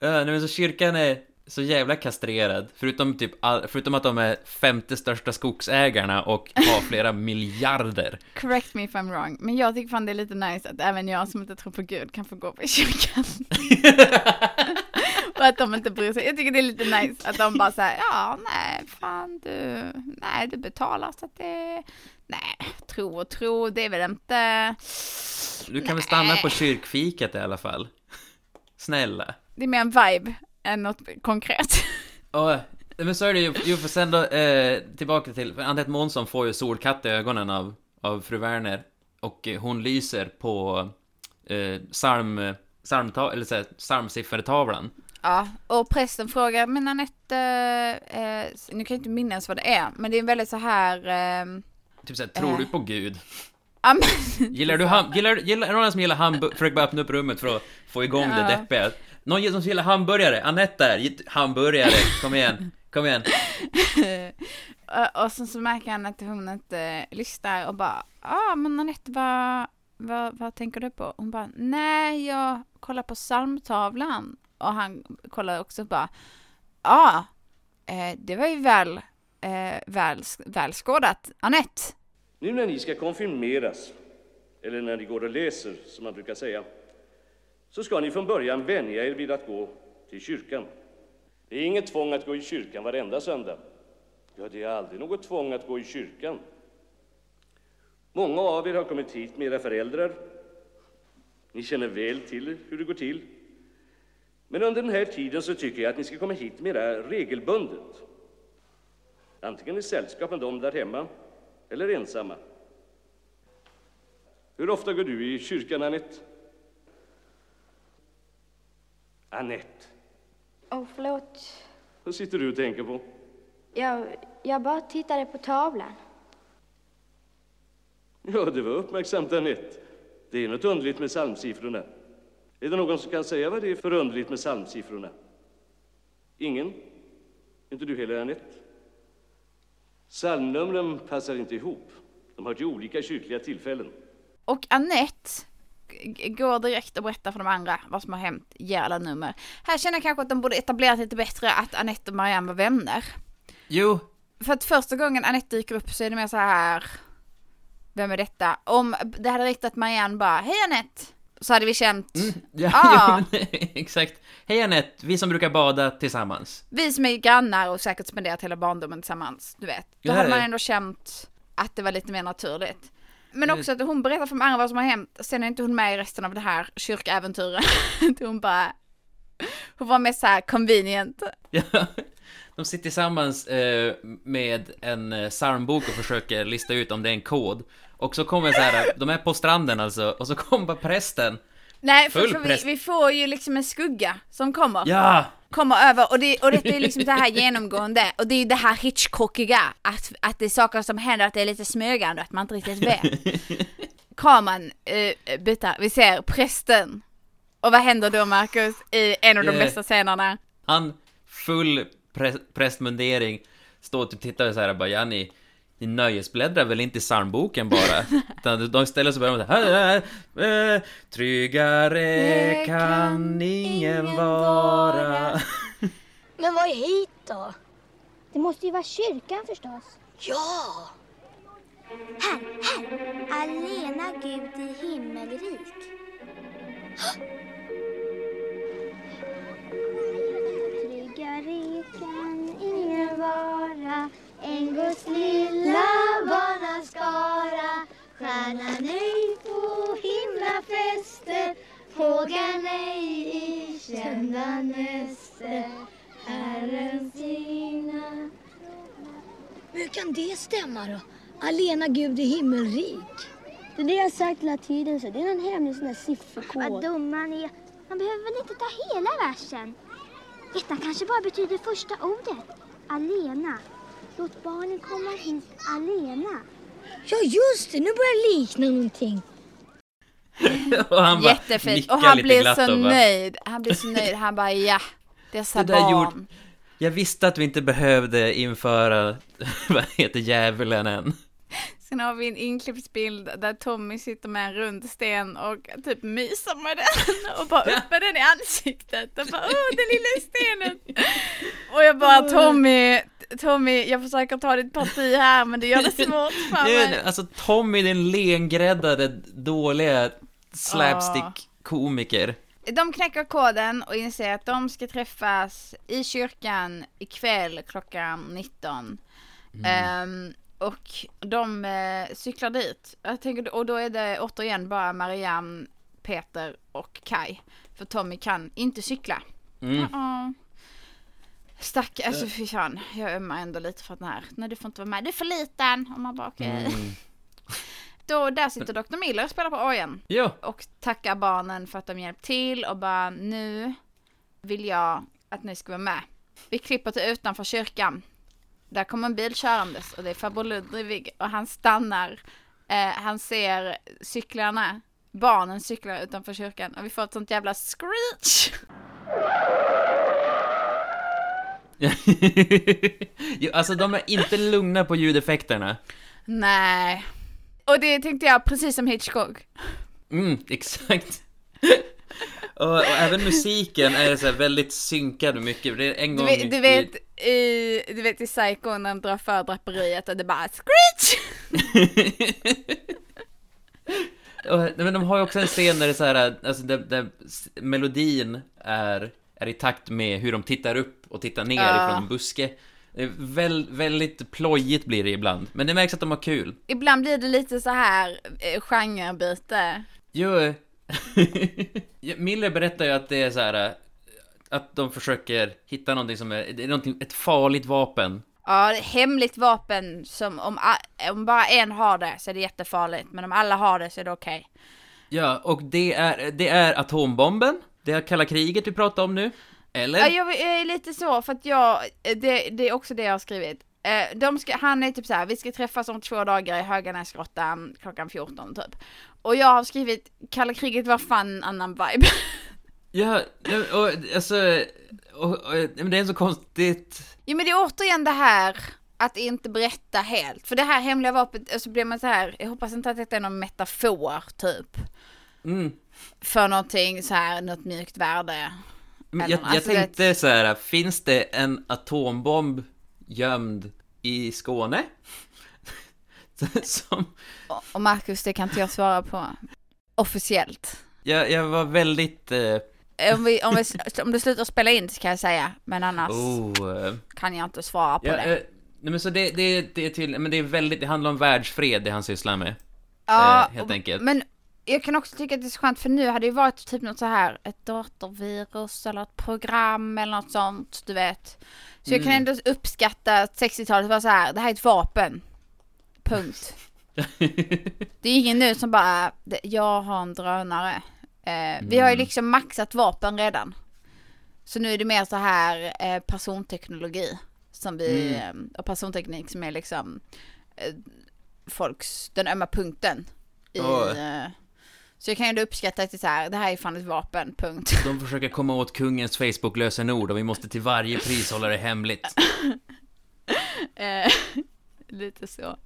Ja, nej, men så kyrkan är så jävla kastrerad. Förutom typ all, förutom att de är femte största skogsägarna och har flera miljarder. Correct me if I'm wrong, men jag tycker fan det är lite nice att även jag som inte tror på Gud kan få gå på kyrkan. och att de inte bryr sig. Jag tycker det är lite nice att de bara säger ja, nej, fan du, nej, du betalar så att det, nej, tro och tro, det är väl inte, Du kan väl stanna på kyrkfiket i alla fall. Snälla. det är mer en vibe än något konkret. Och, men så är det ju, jo för sen då, eh, tillbaka till, för Anette Månsson får ju solkatt i ögonen av, av fru Werner. Och eh, hon lyser på eh, psalm, psalmta, eller så här, psalmsiffertavlan. Ja, och prästen frågar, men Anette, eh, nu kan jag inte minnas vad det är, men det är en väldigt så här, eh, Typ såhär, tror du Eh. på Gud? ja, Gillar du ham- gillar, gillar, är det någon som gillar hamburgare? Försök bara öppna upp rummet för att få igång det Ja. deppiga. Någon som gillar hamburgare? Anette där, hamburgare, kom igen, kom igen. Och- sen så märker han att hon inte lyssnar och bara, ja ah, men Anette vad, vad, vad tänker du på? Hon bara, nej jag kollar på psalmtavlan. Och han kollar också och bara, ja, ah, eh, det var ju väl, eh, väl, väl skådat. Anette, Nu när ni ska konfirmeras, eller när ni går och läser, som man brukar säga, så ska ni från början vänja er vid att gå till kyrkan. Det är inget tvång att gå i kyrkan varenda söndag. Ja, det är aldrig något tvång att gå i kyrkan. Många av er har kommit hit med era föräldrar. Ni känner väl till hur det går till. Men under den här tiden så tycker jag att ni ska komma hit mera regelbundet. Antingen i sällskap med dem där hemma eller ensamma. Hur ofta går du i kyrkan, Anette? Anette, Åh, förlåt. vad sitter du och tänker på? Jag, jag bara tittade på tavlan. Ja, det var uppmärksamt, Anette. Det är något underligt med psalmsiffrorna. Är det någon som kan säga vad det är för underligt med psalmsiffrorna? Ingen? Inte du heller, Anette? Psalmnumren passar inte ihop. De hör till olika kyrkliga tillfällen. och Anette går direkt och berättar för de andra vad som har hänt, ger alla nummer. Här känner jag kanske att de borde etablerat lite bättre att Anette och Marianne var vänner. Jo, För att första gången Anette dyker upp så är det mer så här. Vem är detta? Om det hade räckt att Marianne bara, hej Anette! Så hade vi känt, ja, Ah. jo, exakt. Hej Anette, vi som brukar bada tillsammans. vi som är grannar och säkert spenderat hela barndomen tillsammans, du vet. Då hade man ändå känt att det var lite mer naturligt. Men Mm. också att hon berättar för de andra vad som har hänt, sen är inte hon med i resten av det här kyrkäventyret. hon bara, hon var mest så här convenient. Ja, de sitter tillsammans eh, med en eh, psalmbok och försöker lista ut om det är en kod. Och så kommer så här, de är på stranden alltså, och så kommer bara prästen. Nej, för, för vi, vi får ju liksom en skugga som kommer. Ja! Kommer över och det, och det är liksom det här genomgående och det är ju det här Hitchcockiga att, att det är saker som händer, att det är lite smygande, att man inte riktigt vet. Kameran uh, byter, vi ser prästen. Och vad händer då Marcus i en av de Eh. bästa scenerna? Han, full prä prästmundering, står och typ tittar och så här bara, ja ni, nöjesbläddrar väl inte i psalmboken bara? Utan de ställer sig bara och säger, äh, tryggare kan ingen vara. Men vad är hit då? Det måste ju vara kyrkan förstås. Ja! Här, här. Alena Gud i himmelrik. Tryggare kan ingen vara än Guds lilla barnaskara. Stjärnan ej på himlafäste, fågeln ej i kända näste. Herren sina Hur kan det stämma då? Alena Gud är himmelrik. Det är det jag har sagt hela tiden, så det är någon hemlig sån där sifferkod. Vad dumma ni är. Man behöver väl inte ta hela versen? Detta kanske bara betyder första ordet. Alena. Låt barnen komma hit alena. Ja, just det. Nu börjar det likna någonting. och han Jättefint. Och han blir glatt så nöjd. Han blir så nöjd. Han bara ja, dessa Det barn. gjorde- Jag visste att vi inte behövde införa, vad heter djävulen än. Sen har vi en inklippsbild där Tommy sitter med en rund sten och typ myser med den och bara upp med den i ansiktet och bara åh den lilla stenen. Och jag bara Tommy, Tommy jag försöker ta ditt parti här men det gör det svårt för mig. Alltså Tommy den lengräddade, dåliga slapstick-komiker. De knäcker koden och inser att de ska träffas i kyrkan ikväll klockan 19. Ehm, och de eh, cyklar dit. Jag tänker, och då är det återigen bara Marianne, Peter och Kai. För Tommy kan inte cykla. Mm. Ja. Stack, alltså fy fan. Jag ömmar ändå lite för den här. Nej du får inte vara med, du är för liten. Och man bara okej. Mm. Då, där sitter Dr. Miller och spelar på orgeln. Ja. Och tackar barnen för att de hjälpt till och bara nu vill jag att ni ska vara med. Vi klipper till utanför kyrkan. Där kommer en bil körandes och det är farbror Ludvig och han stannar. Eh, han ser cyklarna, barnen cyklar utanför kyrkan och vi får ett sånt jävla screech. jo, alltså de är inte lugna på ljudeffekterna. Nej. Och det tänkte jag precis som Hitchcock. Mm, exakt. och, och även musiken är så väldigt synkad mycket. Det är en Du gång... vet, du vet, i, du vet i Psycho när de drar för draperiet och det bara screech! Och, men de har ju också en scen där det är så här, alltså där, där melodin är, är i takt med hur de tittar upp och tittar ner Ja. ifrån en buske. Väl, väldigt plojigt blir det ibland, men det märks att de har kul. Ibland blir det lite så här eh, genrebyte. Jo, Miller berättar ju att det är så här äh, att de försöker hitta någonting som är, det är någonting, ett farligt vapen. Ja, hemligt vapen som om, om bara en har det så är det jättefarligt. Men om alla har det så är det okej. Ja, och det är, det är atombomben. Det är kalla kriget vi pratar om nu. Eller? Ja, jag är lite så för att jag, det, det är också det jag har skrivit. Eh, De ska, han är typ så här, vi ska träffas om två dagar i Höganäsgrottan klockan 14 typ. Och jag har skrivit, kalla kriget var fan en annan vibe. Ja, ja, och alltså, och, och, men det är så konstigt. Jo men det är återigen det här att inte berätta helt. För det här hemliga vapnet, alltså blir man så här, jag hoppas inte att detta är någon metafor typ. Mm. För någonting så här, något mjukt värde. Men jag, jag alltså, det- tänkte så här, finns det en atombomb gömd i Skåne? Som, Och Marcus, det kan inte jag svara på. Officiellt. jag, jag var väldigt... Eh, Om, vi, om, vi, om du slutar spela in så kan jag säga, men annars oh, eh, kan jag inte svara på ja, det. eh, nej men så det, det, det är tydligt, men det är väldigt, det handlar om världsfred det han sysslar med. Ja, eh, helt enkelt. Men jag kan också tycka att det är så skönt för nu hade det ju varit typ något så här, ett datorvirus eller ett program eller något sånt, du vet. Så jag kan Mm. ändå uppskatta att 60-talet var så här, det här är ett vapen. Punkt. det är ingen nu som bara, "Det- jag har en drönare. Eh, Vi har ju Mm. liksom maxat vapen redan. Så nu är det mer så här eh, personteknologi som vi, Mm. eh, och personteknik som är liksom eh, folks, den ömma punkten. I, Ja. Så jag kan ändå uppskatta att det är så här, det här är fan ett vapen, punkt. De försöker komma åt kungens Facebook-lösenord och vi måste till varje pris hålla det hemligt. Eh, Lite så.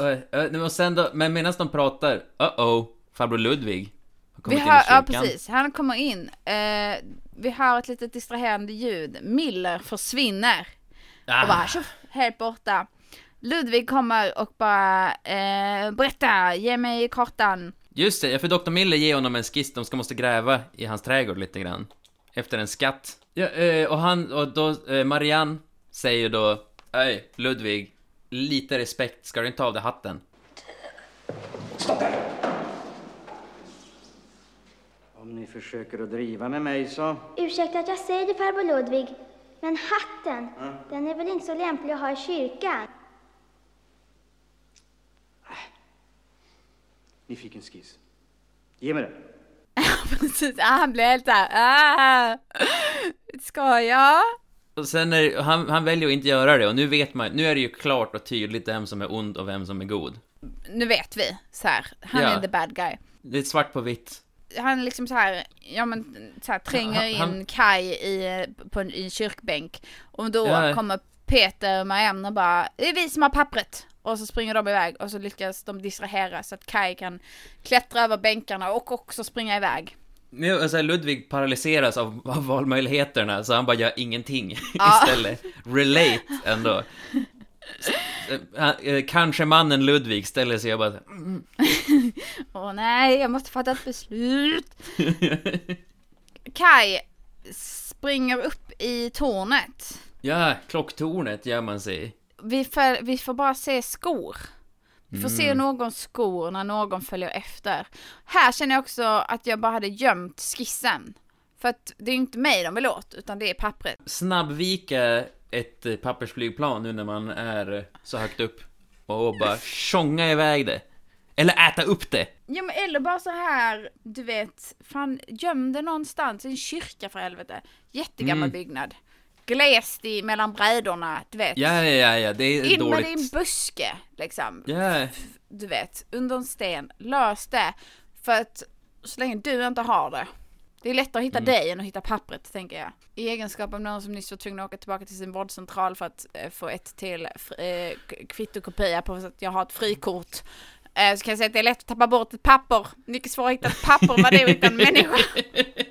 Eh, eh, och sen då, men medan de pratar, uh-oh, farbror Ludvig har Vi kommit in i hör, ja kyrkan. precis, han kommer in. Eh, vi hör ett litet distraherande ljud. Miller försvinner. Ah. Och bara tjoff, helt borta. Ludvig kommer och bara eh, berätta, ge mig kartan. Just det, för Dr. Miller ger honom en skiss, de ska måste gräva i hans trädgård lite grann. Efter en skatt. Ja, eh, och han, och då, eh, Marianne säger då, Öj, Ludvig, lite respekt, ska du inte ta av dig hatten? Om ni försöker att driva med mig så... Ursäkta att jag säger det farbror Ludvig, men hatten, den är väl inte så lämplig att ha i kyrkan? Ni fick en skiss. Ge mig den. Precis, ah, han blir helt såhär, ah, ska jag? Och sen är han, han väljer att inte göra det, och nu vet man, nu är det ju klart och tydligt vem som är ond och vem som är god. Nu vet vi, så här. han Ja. är the bad guy. Det är svart på vitt. Han liksom så här, ja men så här, tränger Ja, han- in Kai i, på en, i en kyrkbänk. Och då Ja. kommer Peter och Marianne och bara, det är vi som har pappret. Och så springer de iväg och så lyckas de distrahera så att Kai kan klättra över bänkarna och också springa iväg. Nu, alltså Ludvig paralyseras av, av valmöjligheterna, så han bara gör ingenting Ja. istället. Relate ändå. Eh, eh, Kanske mannen Ludvig ställer sig och bara mm. Åh nej, jag måste fatta ett beslut. Kai springer upp i tornet. Ja, klocktornet gör man sig. Vi får, vi får bara se skor. Vi får se Mm. någons skor när någon följer efter. Här känner jag också att jag bara hade gömt skissen. För att det är ju inte mig de vill åt, utan det är pappret. Snabbvika ett eh, pappersflygplan nu när man är så högt upp. Och bara tjonga iväg det. Eller äta upp det. Ja men eller bara så här, du vet, fan göm det någonstans, i en kyrka för helvete. Jättegammal Mm. byggnad. Glest i mellan brädorna, du vet. Ja, ja, ja, det är In med dåligt. i en buske, liksom. Ja, Du vet, under en sten. Lös det. För att så länge du inte har det. Det är lättare att hitta Mm. dig än att hitta pappret, tänker jag. I egenskap av någon som nyss var tvungen att åka tillbaka till sin vårdcentral för att eh, få ett till eh, kvittokopia på att jag har ett frikort. Eh, så kan jag säga att det är lätt att tappa bort ett papper. Mycket svårare att hitta ett papper än vad det är att hitta en människa.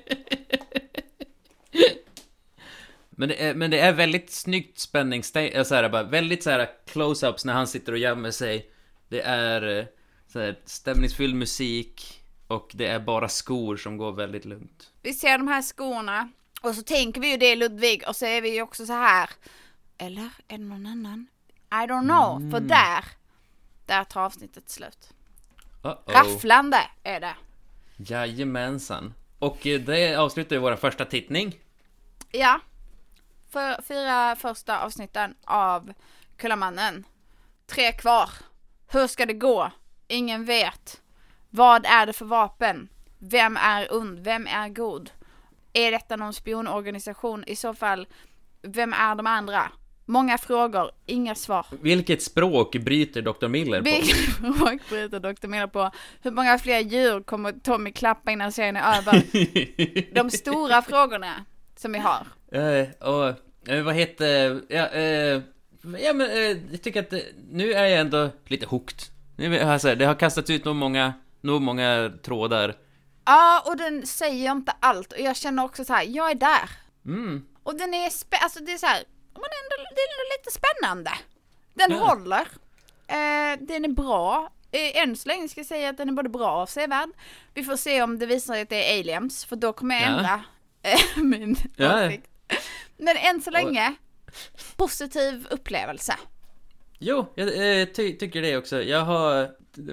Men det, är, men det är väldigt snyggt spänningsstäng, äh, så här, bara väldigt så här close-ups när han sitter och gömmer sig. Det är eh, så här, stämningsfylld musik och det är bara skor som går väldigt lugnt. Vi ser de här skorna och så tänker vi ju det Ludvig och så är vi ju också så här. Eller är det någon annan? I don't know, Mm. för där, där tar avsnittet slut. Uh-oh. Rafflande är det. Jajamensan. Och eh, det avslutar ju vår första tittning. Ja. För fyra första avsnitten av Kullamannen. Tre kvar. Hur ska det gå? Ingen vet. Vad är det för vapen? Vem är ond? Vem är god? Är detta någon spionorganisation? I så fall, vem är de andra? Många frågor, inga svar. Vilket språk bryter Dr. Miller på? Vilket språk bryter Dr. Miller på? Hur många fler djur kommer Tommy klappa innan serien är över? De stora frågorna som vi har. Eh, och, eh, vad heter, ja, eh, ja men jag tycker att nu är jag ändå lite hooked. Nu, är jag så här, det har kastats ut nog många, nog många trådar. Ja, och den säger inte allt. Och jag känner också så här, jag är där. Mm. Och den är spä- alltså det är så här, men ändå, det är lite spännande. Den Ja. håller. Eh, den är bra. Eh, än så länge ska jag säga att den är både bra och sevärd. Vi får se om det visar sig att det är aliens, för då kommer jag Ja. ändra eh, min Ja. åsikt. Men än så länge, positiv upplevelse. Jo, jag eh, ty tycker det också. Jag har,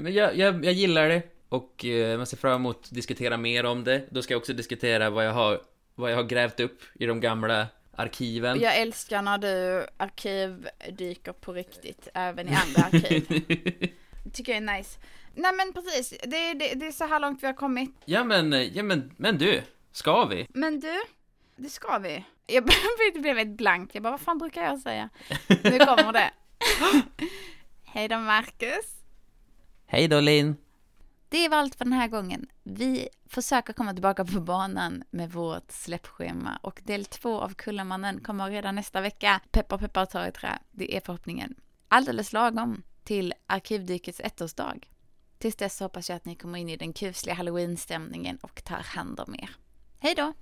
jag, jag, jag gillar det och eh, jag ser fram emot att diskutera mer om det. Då ska jag också diskutera vad jag har, vad jag har grävt upp i de gamla arkiven. Jag älskar när du arkivdyker på riktigt, även i andra arkiv. Det tycker jag är nice. Nej men precis, det, det, det är så här långt vi har kommit. Ja men, ja men, men du, ska vi? Men du, det ska vi. Jag blev- ett blankt, jag bara vad fan brukar jag säga? Nu kommer det. Hej då Marcus. Hej då Linn. Det var allt för den här gången. Vi försöker komma tillbaka på banan med vårt släppschema och del två av Kullamannen kommer redan nästa vecka. Peppar peppar tar i trä. Det är förhoppningen. Alldeles lagom till Arkivdykets ettårsdag. Tills dess hoppas jag att ni kommer in i den kusliga halloween-stämningen och tar hand om er. Hej då!